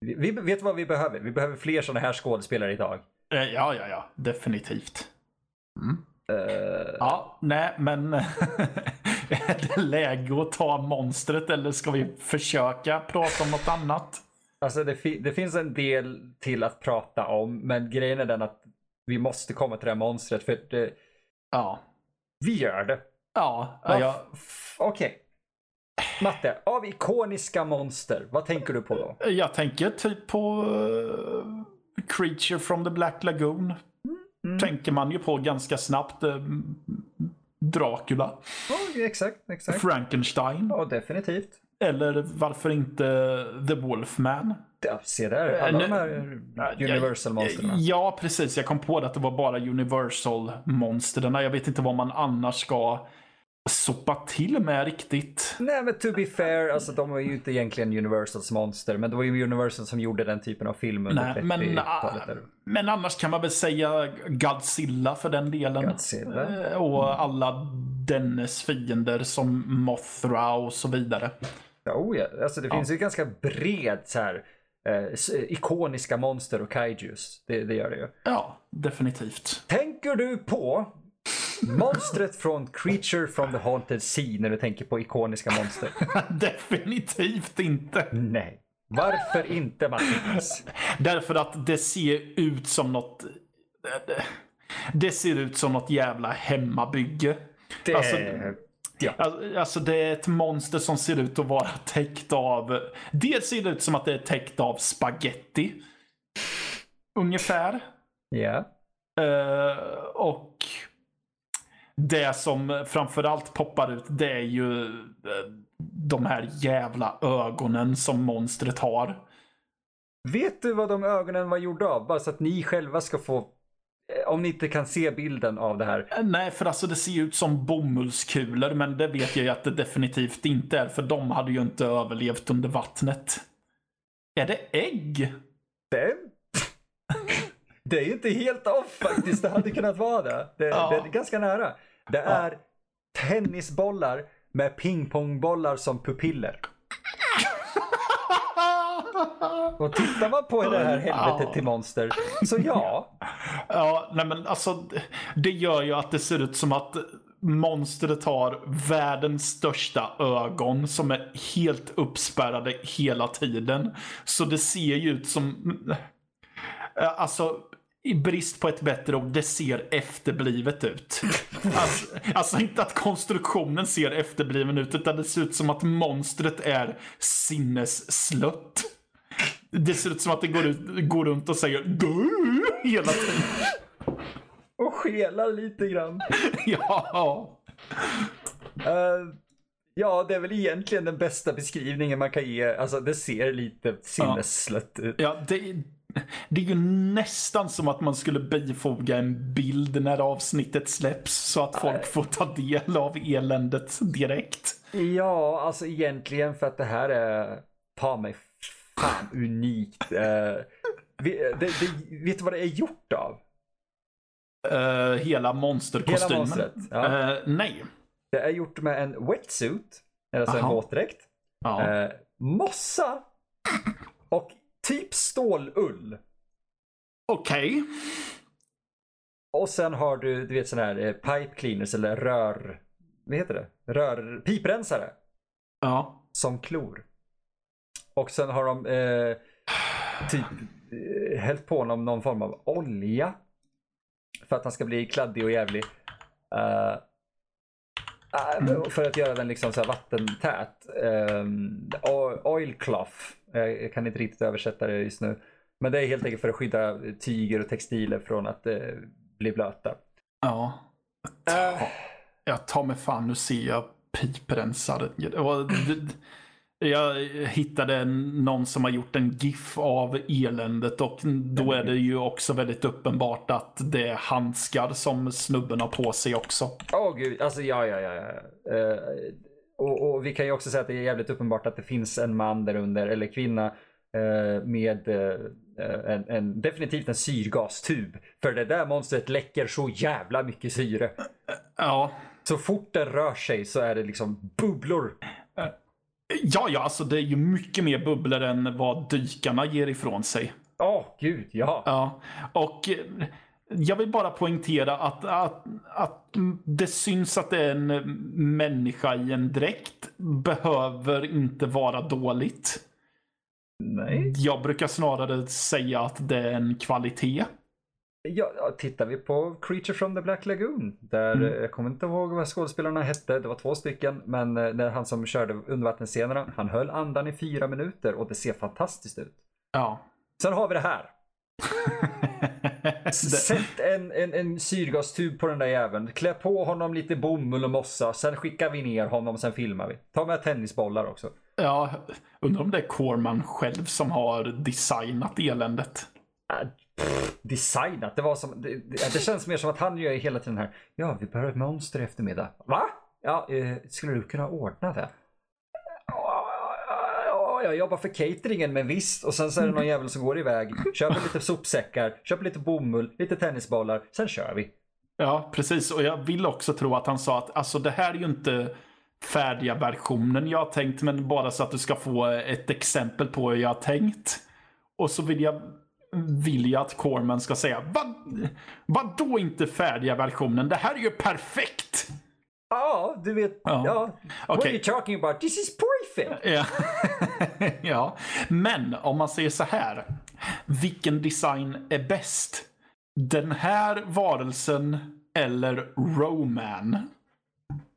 vi, vet vad vi behöver? Vi behöver fler sådana här skådespelare idag. Eh, ja, ja, ja. Definitivt. Mm. Uh... Ja, nej, men är det läge att ta monstret eller ska vi försöka prata om något annat? Alltså det, fi det finns en del till att prata om, men grejen är den att vi måste komma till det här monstret för det... Ja. Vi gör det. Ja. ja jag... Okej. Okay. Matte, av ikoniska monster, vad tänker du på då? Jag tänker typ på uh, Creature from the Black Lagoon. Mm. Tänker man ju på ganska snabbt. Uh, Dracula. Oh, exakt, exakt. Frankenstein. Ja, definitivt. Eller varför inte The Wolfman? Ja, se där, alla uh, de här Universal-monstren. Ja, precis. Jag kom på det att det var bara Universal-monstren. Jag vet inte vad man annars ska sopa till med riktigt. Nej men to be fair, alltså de var ju inte egentligen Universals monster. Men det var ju Universal som gjorde den typen av film under 30-talet. Men, men annars kan man väl säga Godzilla för den delen. Godzilla. Eh, och alla dennes fiender som Mothra och så vidare. Oh ja, alltså det finns ja. ju ganska bred så här eh, ikoniska monster och kaijus. Det, det gör det ju. Ja, definitivt. Tänker du på Monstret från Creature from the Haunted Sea när du tänker på ikoniska monster. Definitivt inte. Nej. Varför inte Mattias? Därför att det ser ut som något... Det ser ut som något jävla hemmabygge. Det... Alltså, ja. alltså det är ett monster som ser ut att vara täckt av... Dels ser det ut som att det är täckt av spaghetti. Ungefär. Ja. Uh, och det som framförallt poppar ut det är ju eh, de här jävla ögonen som monstret har. Vet du vad de ögonen var gjorda av? Bara så att ni själva ska få eh, om ni inte kan se bilden av det här. Eh, nej, för alltså det ser ut som bomullskulor, men det vet jag ju att det definitivt inte är, för de hade ju inte överlevt under vattnet. Är det ägg? Det, är ju inte helt off faktiskt. Det hade kunnat vara det. Det, ja. det är ganska nära. Det är ja. tennisbollar med pingpongbollar som pupiller. Och tittar man på det här helvetet till monster, så ja. Ja, nej men alltså det gör ju att det ser ut som att monstret har världens största ögon som är helt uppspärrade hela tiden. Så det ser ju ut som... Eh, alltså, i brist på ett bättre ord, det ser efterblivet ut. Alltså, alltså, inte att konstruktionen ser efterbliven ut, utan det ser ut som att monstret är sinnesslött. Det ser ut som att det går, ut, går runt och säger du hela tiden. Och skelar lite grann. ja. Uh, ja, det är väl egentligen den bästa beskrivningen man kan ge. Alltså det ser lite sinnesslött ut. Ja, det, det är ju nästan som att man skulle bifoga en bild när avsnittet släpps så att folk får ta del av eländet direkt. Ja, alltså egentligen för att det här är, ta mig fan unikt. Uh, det, det, vet du vad det är gjort av? Uh, hela monsterkostymen? Hela monstret, ja. uh, nej. Det är gjort med en wetsuit, alltså Aha. en våtdräkt. Mossa och typ stålull. Okej. Okay. Och sen har du, du vet sån här pipe cleaners eller rör... Vad heter det? Rör... Piprensare. Ja. Som klor. Och sen har de eh, typ eh, hällt på honom någon form av olja för att han ska bli kladdig och jävlig. Uh, för att göra den liksom så vattentät. Um, oil cloth. Jag kan inte riktigt översätta det just nu. Men det är helt enkelt för att skydda tyger och textiler från att uh, bli blöta. Ja. Ta, jag tar mig fan, nu ser jag piprensare. Jag hittade någon som har gjort en GIF av eländet och då är det ju också väldigt uppenbart att det är handskar som snubben har på sig också. Åh oh, gud, alltså ja, ja, ja. ja. Uh, och, och, vi kan ju också säga att det är jävligt uppenbart att det finns en man där under, eller kvinna, uh, med uh, en, en, definitivt en syrgastub. För det där monstret läcker så jävla mycket syre. Ja. Så fort den rör sig så är det liksom bubblor. Ja, ja, alltså det är ju mycket mer bubblor än vad dykarna ger ifrån sig. Ja, oh, gud, ja. Ja, och eh, jag vill bara poängtera att, att, att det syns att det är en människa i en dräkt behöver inte vara dåligt. Nej. Jag brukar snarare säga att det är en kvalitet. Ja, tittar vi på Creature from the Black Lagoon. Där, mm. Jag kommer inte ihåg vad skådespelarna hette, det var två stycken. Men eh, när han som körde undervattensscenerna, han höll andan i fyra minuter och det ser fantastiskt ut. Ja. Sen har vi det här. Sätt en, en, en syrgastub på den där jäveln. Klä på honom lite bomull och mossa. Sen skickar vi ner honom, sen filmar vi. Ta med tennisbollar också. Ja, undrar om det är Corman själv som har designat eländet. Designat. Det, var som, det, det, känns mer som att han gör hela tiden här. Ja, vi behöver ett monster i eftermiddag. Va? Ja, eh, skulle du kunna ordna det? jag jobbar för cateringen men visst. Och sen så är det någon jävel som går iväg, köper lite sopsäckar, köper lite bomull, lite tennisbollar, sen kör vi. Ja, precis. Och jag vill också tro att han sa att alltså det här är ju inte färdiga versionen jag har tänkt, men bara så att du ska få ett exempel på hur jag har tänkt. Och så vill jag vill jag att Corman ska säga. Vad, vad då inte färdiga versionen? Det här är ju perfekt! Ja, du vet. Ja. Okay. What are you talking about? This is perfect! Ja. ja, men om man säger så här. Vilken design är bäst? Den här varelsen eller Roman?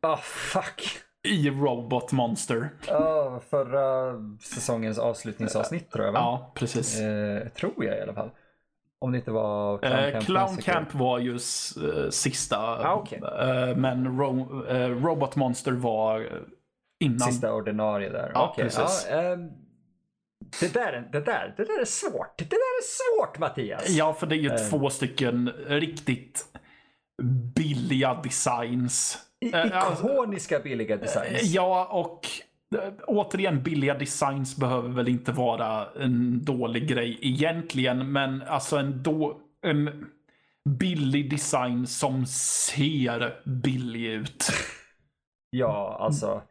Ah, oh, fuck i Robot Monster. Ja, förra säsongens avslutningsavsnitt tror jag va? Ja, precis. Eh, tror jag i alla fall. Om det inte var Clown Camp. Eh, Clown Camp var ju uh, sista. Ah, okay. uh, men Ro uh, Robot Monster var innan. Sista ordinarie där. Ja, okay. precis. Ja, um, det, där, det, där, det där är svårt. Det där är svårt Mattias. Ja, för det är ju två stycken riktigt billiga designs Eh, ikoniska billiga designs. Ja, och eh, återigen, billiga designs behöver väl inte vara en dålig grej egentligen, men alltså en, då, en billig design som ser billig ut. Ja, alltså.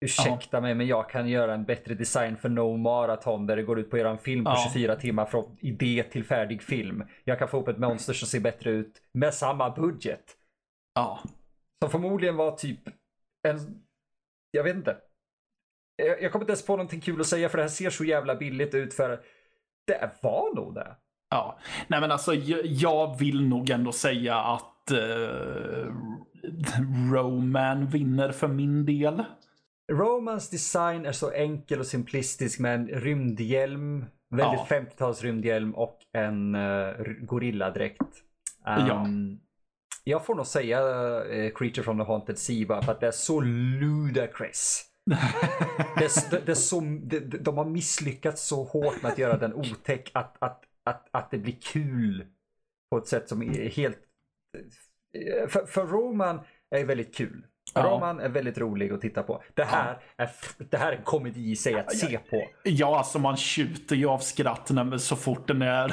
Ursäkta ja. mig, men jag kan göra en bättre design för No Marathon där det går ut på en film på ja. 24 timmar från idé till färdig film. Jag kan få upp ett monster som ser bättre ut med samma budget. Ja. Som förmodligen var typ en... Jag vet inte. Jag, jag kommer inte ens på någonting kul att säga för det här ser så jävla billigt ut för det var nog det. Ja, nej men alltså jag, jag vill nog ändå säga att uh, Roman vinner för min del. Romans design är så enkel och simplistisk med en rymdhjälm, väldigt Ja. 50-tals rymdhjälm och en uh, gorilladräkt. Um, Ja. Jag får nog säga uh, Creature from the Haunted Sea bara för att det är så ludicrous. det det, det så, det, de har misslyckats så hårt med att göra den otäck att, att, att, att det blir kul på ett sätt som är helt... För, för Roman är väldigt kul. Ja. Roman är väldigt rolig att titta på. Det här, är, det här är en komedi i sig att se på. Ja, alltså man tjuter ju av skratt när, så fort den är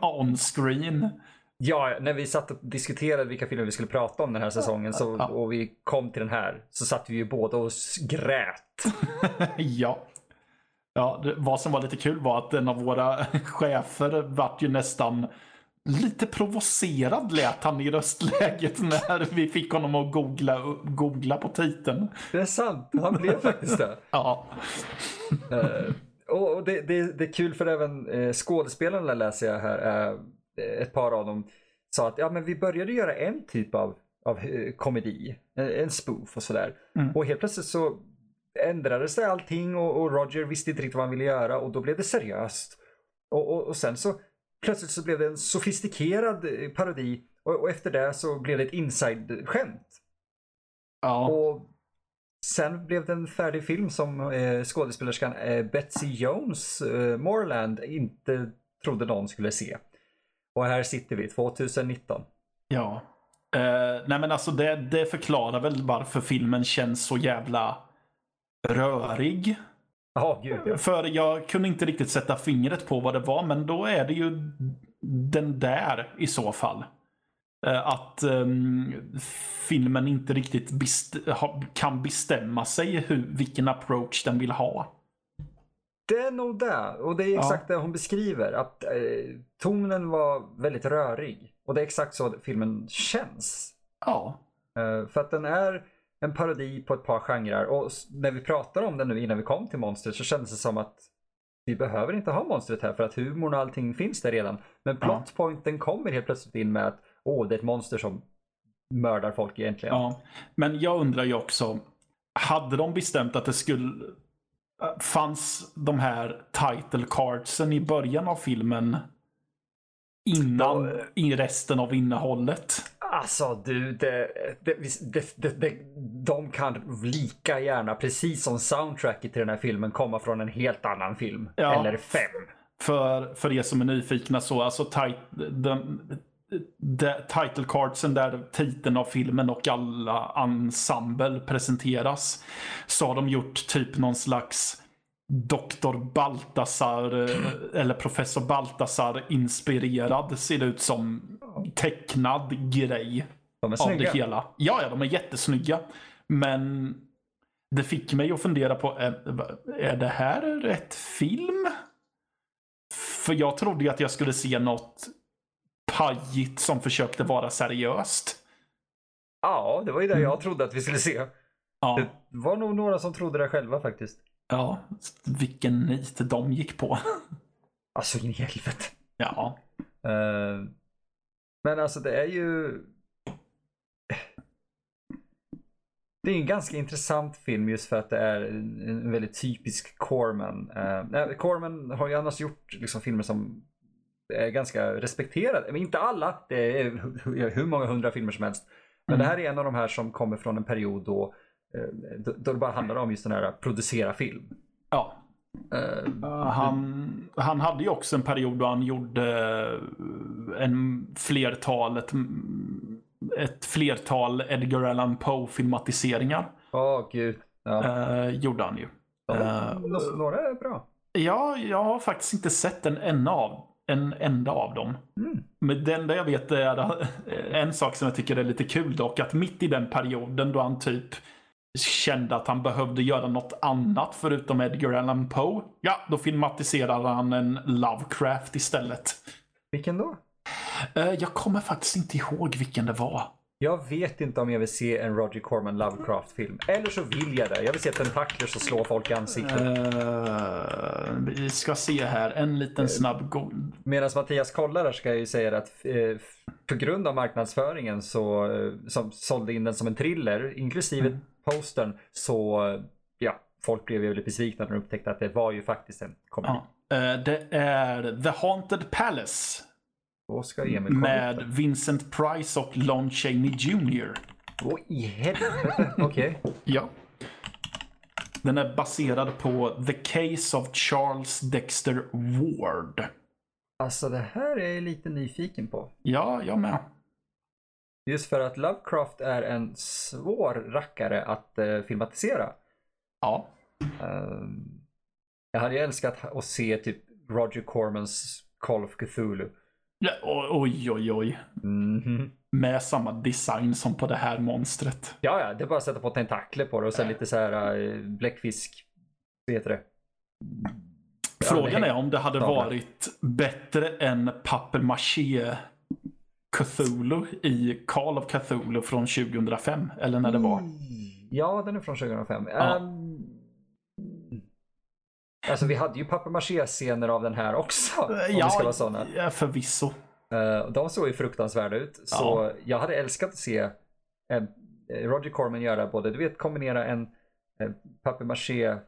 on screen. Ja, när vi satt och diskuterade vilka filmer vi skulle prata om den här säsongen så, Ja. och vi kom till den här så satt vi ju båda och grät. ja. Ja, det, vad som var lite kul var att en av våra chefer vart ju nästan lite provocerad lät han i röstläget när vi fick honom att googla, googla på titeln. Det är sant, han blev faktiskt det. Ja, Eh, och det, det, det är kul för även uh, skådespelarna läser jag här, eh, ett par av dem sa att ja, men vi började göra en typ av, av komedi, en, en spoof och sådär. Mm. Och helt plötsligt så ändrades det allting och, och Roger visste inte riktigt vad han ville göra och då blev det seriöst. Och, och, och sen så plötsligt så blev det en sofistikerad eh, parodi och, och efter det så blev det ett inside-skämt. ja. Och sen blev det en färdig film som eh, skådespelerskan eh, Betsy Jones eh, Moreland inte trodde någon skulle se. Och här sitter vi 2019. Ja. Eh, nej men alltså det, det förklarar väl varför filmen känns så jävla rörig. Ja, gud ja. För jag kunde inte riktigt sätta fingret på vad det var, men då är det ju den där i så fall. Eh, Att ehm, filmen inte riktigt best- kan bestämma sig hur, vilken approach den vill ha. Det är nog det. Och det är exakt det hon beskriver. Att eh, tonen var väldigt rörig. Och det är exakt så filmen känns. Ja. Eh, för att den är en parodi på ett par genrer. Och när vi pratar om den nu innan vi kom till monstret så kändes det som att vi behöver inte ha monstret här för att humorn och allting finns där redan. Men plotpointen kommer helt plötsligt in med att åh, det är ett monster som mördar folk egentligen. Ja, men jag undrar ju också. Hade de bestämt att det skulle... äh, Fanns de här title cardsen i början av filmen innan Ja. i resten av innehållet? Alltså du, det, det, det, det, det, de kan lika gärna, precis som soundtracket till den här filmen, komma från en helt annan film. Ja. Eller fem. För, för er som är nyfikna så, alltså tit, de, de, title cardsen där titeln av filmen och alla ensemble presenteras. Så har de gjort typ någon slags Dr. Baltasar eh, eller Professor Baltasar inspirerad ser det ut som tecknad grej De är av det snygga. hela. Ja, ja, de är jättesnygga. Men det fick mig att fundera på, är, är det här rätt film? För jag trodde ju att jag skulle se något pajigt som försökte vara seriöst. Ja, det var ju det jag trodde att vi skulle se. Ja, Det var nog några som trodde det själva faktiskt. Ja vilken nit de gick på. Alltså in i helvete. Ja, Eh, men alltså det är ju... Det är en ganska intressant film just för att det är en väldigt typisk Corman. Uh, Corman har ju annars gjort liksom, filmer som är ganska respekterade. Men inte alla. Det är hu- hur många hundra filmer som helst. Men Mm. det här är en av de här som kommer från en period då, då, då det bara handlar om just den här producera film. ja. Eh, Han, han hade ju också en period då han gjorde eh, en flertalet ett flertal Edgar Allan Poe filmatiseringar. Åh gud. Ja. Eh, gjorde han ju. eh, Nå- Några är bra. Ja, jag har faktiskt inte sett en enda av, en enda av dem. Mm. Men det enda jag vet är en sak som jag tycker är lite kul dock. Att mitt i den perioden då han typ kände att han behövde göra något annat förutom Edgar Allan Poe. Ja, då filmatiserade han en Lovecraft istället. Vilken då? Eh, Jag kommer faktiskt inte ihåg vilken det var. Jag vet inte om jag vill se en Roger Corman Lovecraft-film. Eller så vill jag det. Jag vill se tentakler som slår folk i ansiktet. Uh, vi ska se här, en liten snabb go- Medan Mattias kollar där ska jag ju säga att eh, på grund av marknadsföringen så, eh, som sålde in den som en thriller, inklusive mm. postern, så ja, folk blev ju väldigt besvikna när de upptäckte att det var ju faktiskt en komedi. Uh, det är The Haunted Palace. Med Vincent Price och Lon Chaney Jr. Åh i helvete, okej. Okay. ja. Den är baserad på The Case of Charles Dexter Ward. Alltså det här är jag lite nyfiken på. Ja, jag med. Just för att Lovecraft är en svår rackare att uh, filmatisera. Ja. Uh, jag hade älskat att se typ Roger Cormans Call of Cthulhu. Ja, oj, oj, oj. Mm. Med samma design som på det här monstret. Ja, ja, det är bara att sätta på tentakler på det och sen lite så här uh, bläckfisk. Vad heter det? Frågan är om det hade varit bättre än papier-maché Cthulhu i Call of Cthulhu från 2005. Eller när det var. Mm. Ja, den är från 2005. Ja. Um, alltså vi hade ju papier-maché-scener av den här också. Om ja, ska vara såna. ja, förvisso. Uh, de såg ju fruktansvärda ut. Ja. Så jag hade älskat att se uh, Roger Corman göra både, du vet kombinera en uh, papier-maché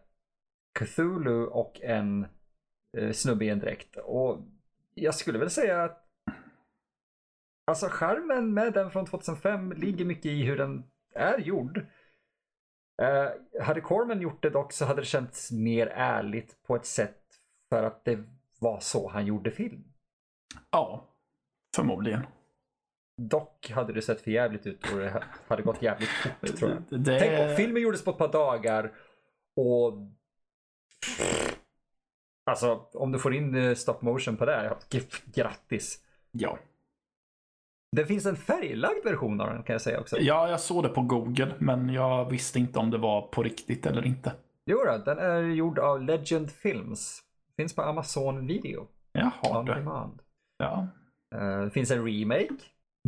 Cthulhu och en snubbe i en dräkt. Och jag skulle väl säga att Alltså charmen med den från 2005 ligger mycket i hur den är gjord. Uh, hade Corman gjort det dock så hade det känts mer ärligt på ett sätt för att det var så han gjorde film. Ja, förmodligen. Dock hade det sett för jävligt ut och det hade gått jävligt fort tror jag. Det... Tänk om filmen gjordes på ett par dagar och Alltså om du får in eh, stop motion på det, grattis. Ja. Det finns en färglagd version av den kan jag säga också. Ja, jag såg det på Google, men jag visste inte om det var på riktigt eller inte. Jo då, den är gjord av Legend Films. Finns på Amazon Video. Jaha. On demand. Ja. Uh, det finns en remake.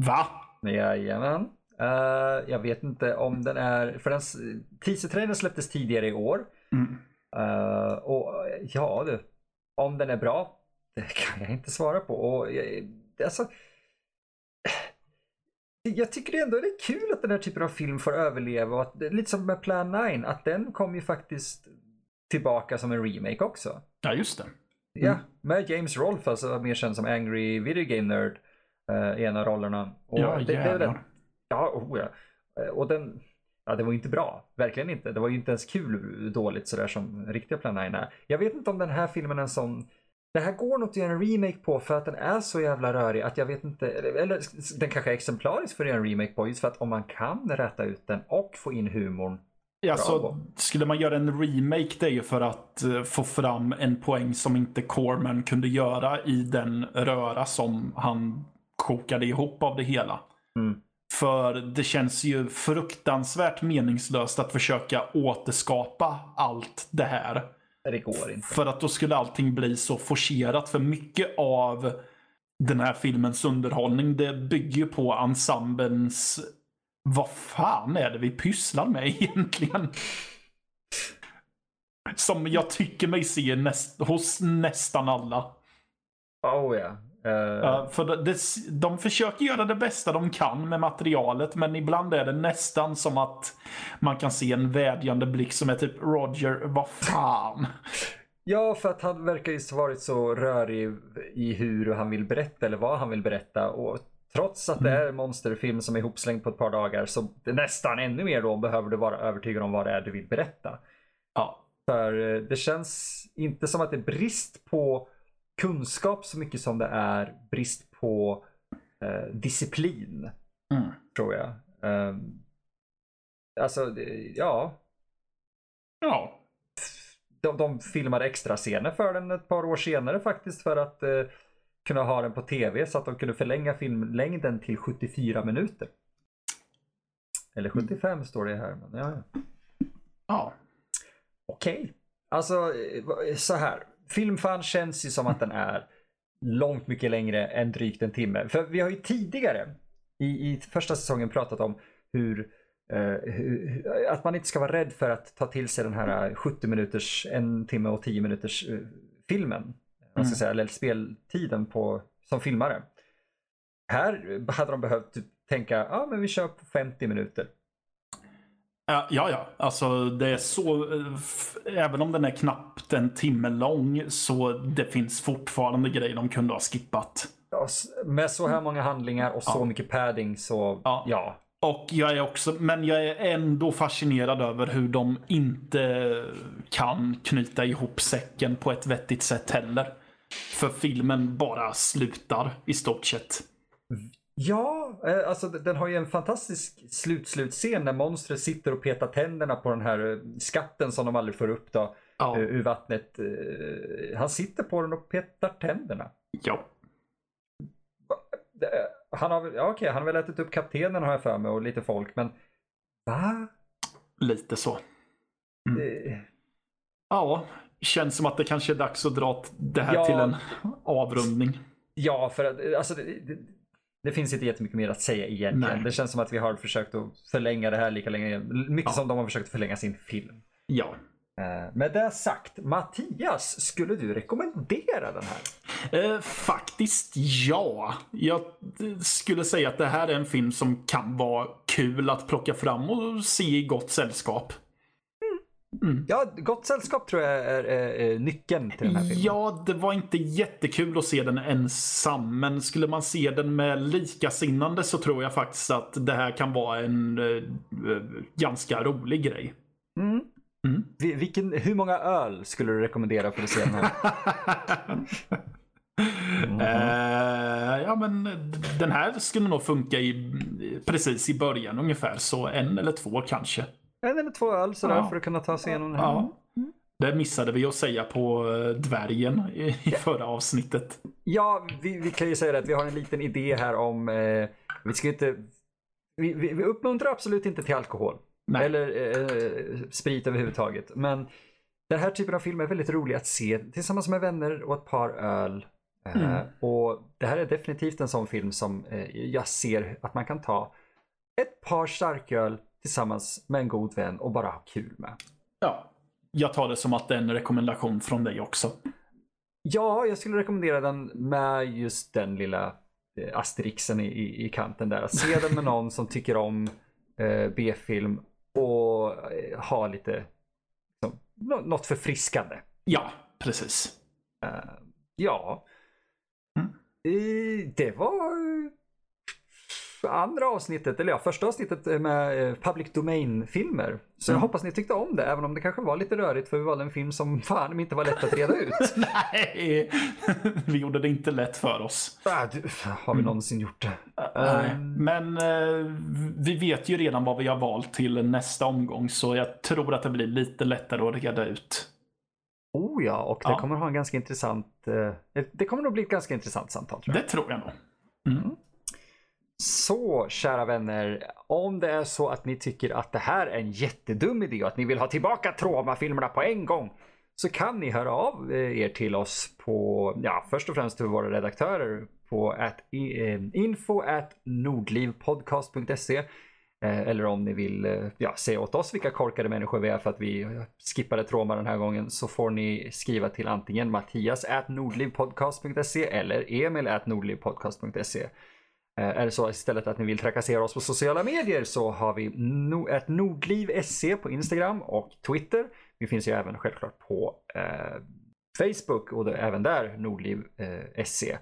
Va? Jajamän. Uh, jag vet inte om den är, för den teaser släpptes tidigare i år. Mm. Uh, och ja du, om den är bra, det kan jag inte svara på. Och, alltså, jag tycker ändå det är kul att den här typen av film får överleva. Och att, lite som med Plan 9, att den kom ju faktiskt tillbaka som en remake också. Ja, just det. Mm. Ja, med James Rolfe, alltså mer känd som Angry Video Game Nerd uh, i en av rollerna. Och ja, det, det, den, ja, oh, ja. Eh, och den, ja, det var ju inte bra. Verkligen inte. Det var ju inte ens kul dåligt sådär som riktiga Plan 9 är. Jag vet inte om den här filmen är en sån det här går nog att göra en remake på för att den är så jävla rörig att jag vet inte, eller den kanske är exemplarisk för att göra en remake på just för att om man kan rätta ut den och få in humorn. Ja, så skulle man göra en remake det är ju för att uh, få fram en poäng som inte Corman kunde göra i den röra som han kokade ihop av det hela. Mm. För det känns ju fruktansvärt meningslöst att försöka återskapa allt det här det går inte. För att då skulle allting bli så forcerat. För mycket av den här filmens underhållning det bygger ju på ensemblens vad fan är det vi pysslar med egentligen? Som jag tycker mig se näst, hos nästan alla. Oh ja. Uh... för det, de försöker göra det bästa de kan med materialet, men ibland är det nästan som att man kan se en vädjande blick som är typ Roger, vad fan. Ja, för att han verkar ju varit så rörig i hur han vill berätta eller vad han vill berätta. Och trots att det mm. är en monsterfilm som är ihopslängd på ett par dagar så nästan ännu mer då behöver du vara övertygad om vad det är du vill berätta. Ja. För eh, det känns inte som att det är brist på kunskap så mycket som det är brist på eh, disciplin. Mm. Tror jag. Um, alltså, ja. Ja. De, de filmade extra scener för den ett par år senare faktiskt för att eh, kunna ha den på tv så att de kunde förlänga filmlängden till 74 minuter. Eller 75 mm. står det här. Men ja, ja. ja. Okej. Okay. Alltså eh, så här. Filmfan känns ju som att den är långt mycket längre än drygt en timme. För vi har ju tidigare i, i första säsongen pratat om hur, eh, hur, att man inte ska vara rädd för att ta till sig den här 70 minuters, en timme och 10 minuters uh, filmen. Mm. Ska säga, eller speltiden på, som filmare. Här hade de behövt typ, tänka, ja ah, men vi kör på 50 minuter. Ja, ja, alltså det är så. Även om den är knappt en timme lång så det finns fortfarande grejer de kunde ha skippat. Med så här många handlingar och så ja. mycket padding så ja. ja. Och jag är också, men jag är ändå fascinerad över hur de inte kan knyta ihop säcken på ett vettigt sätt heller. För filmen bara slutar i stort sett. Ja, eh, alltså den har ju en fantastisk slutslutscen när monstret sitter och petar tänderna på den här eh, skatten som de aldrig får upp då. Ja. Eh, ur vattnet. Han sitter på den och petar tänderna. Ja. Han har, ja, okej, han har väl ätit upp kaptenen har jag för mig och lite folk, men va? Lite så. Mm. Det... Ja, känns som att det kanske är dags att dra det här ja. till en avrundning. Ja, för att alltså, det, det finns inte jättemycket mer att säga egentligen. Nej. Det känns som att vi har försökt att förlänga det här lika länge. Mycket ja. som de har försökt förlänga sin film. Ja. Uh, med det sagt, Mattias, skulle du rekommendera den här? Uh, faktiskt ja. Jag skulle säga att det här är en film som kan vara kul att plocka fram och se i gott sällskap. Mm. Ja, gott sällskap tror jag är, är, är, nyckeln till den här filmen. Ja, det var inte jättekul att se den ensam. Men skulle man se den med likasinnande så tror jag faktiskt att det här kan vara en uh, ganska rolig grej. Mm. Mm. Vilken, hur många öl skulle du rekommendera för att se den här? Mm. Uh, ja men den här skulle nog funka i, precis i början ungefär. Så en eller två kanske. En eller två öl sådär ja. för att kunna ta sig igenom det här. Ja. Det missade vi att säga på eh, dvärgen i, i förra avsnittet. Ja, vi, vi, kan ju säga det att vi har en liten idé här om, eh, vi ska inte, vi, vi, vi, uppmuntrar absolut inte till alkohol. Nej. Eller eh, sprit överhuvudtaget. Men den här typen av film är väldigt rolig att se tillsammans med vänner och ett par öl. Eh, mm. och det här är definitivt en sån film som eh, jag ser att man kan ta ett par starköl tillsammans med en god vän och bara ha kul med. Ja, jag tar det som att det är en rekommendation från dig också. Ja, jag skulle rekommendera den med just den lilla eh, asterixen i, i, i kanten där. Att se den med någon som tycker om eh, B-film och eh, ha lite liksom, något förfriskande. Ja, precis. Uh, ja. Mm. Det var andra avsnittet, eller ja, första avsnittet med eh, Public Domain-filmer. Så mm. jag hoppas ni tyckte om det, även om det kanske var lite rörigt för vi valde en film som fan inte var lätt att reda ut. Nej, vi gjorde det inte lätt för oss. Ah, du, har vi någonsin gjort det? Nej, um... men uh, vi vet ju redan vad vi har valt till nästa omgång, så jag tror att det blir lite lättare att reda ut. Oh ja, och det ja. kommer ha en ganska intressant, uh, det kommer nog bli ett ganska intressant samtal. Tror jag. Det tror jag nog. Mm. Så kära vänner, om det är så att ni tycker att det här är en jättedum idé och att ni vill ha tillbaka Troma-filmerna på en gång så kan ni höra av eh, er till oss på, ja först och främst till våra redaktörer på at, eh, info at nordlivpodcast.se eh, eller om ni vill eh, ja, säga åt oss vilka korkade människor vi är för att vi eh, skippade Troma den här gången så får ni skriva till antingen Mattias at nordlivpodcast.se eller Emil at nordlivpodcast.se. Eh, är det så istället att ni vill trakassera oss på sociala medier så har vi ett Nordliv.se på Instagram och Twitter. Vi finns ju även självklart på eh, Facebook och även där Nordliv.se. Eh,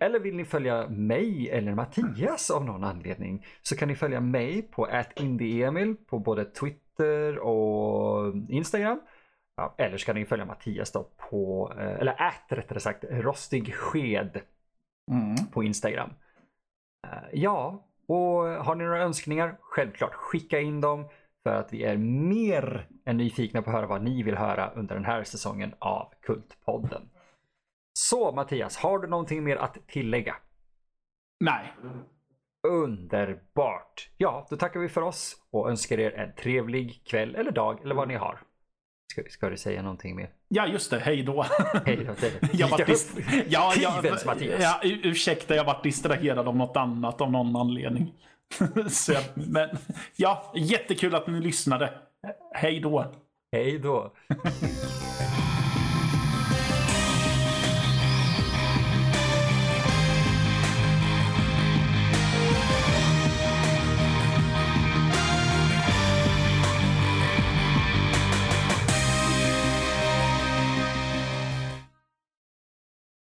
eller vill ni följa mig eller Mattias av någon anledning så kan ni följa mig på @indieemil på både Twitter och Instagram. Ja, eller så kan ni följa Mattias då på, eh, eller ät rättare sagt, rostig sked mm. på Instagram. Eh, ja, och har ni några önskningar? Självklart skicka in dem för att vi är mer än nyfikna på att höra vad ni vill höra under den här säsongen av Kultpodden. Så Mattias, har du någonting mer att tillägga? Nej. Underbart! Ja, då tackar vi för oss och önskar er en trevlig kväll eller dag eller vad ni har. Ska, ska du säga någonting mer? Ja, just det. Hej då. Hej då. Jag var lite dist- upp- ja, jag, ja, ursäkta, jag varit distraherad av något annat av någon anledning. Så men ja, jättekul att ni lyssnade. Hej då. Hej då.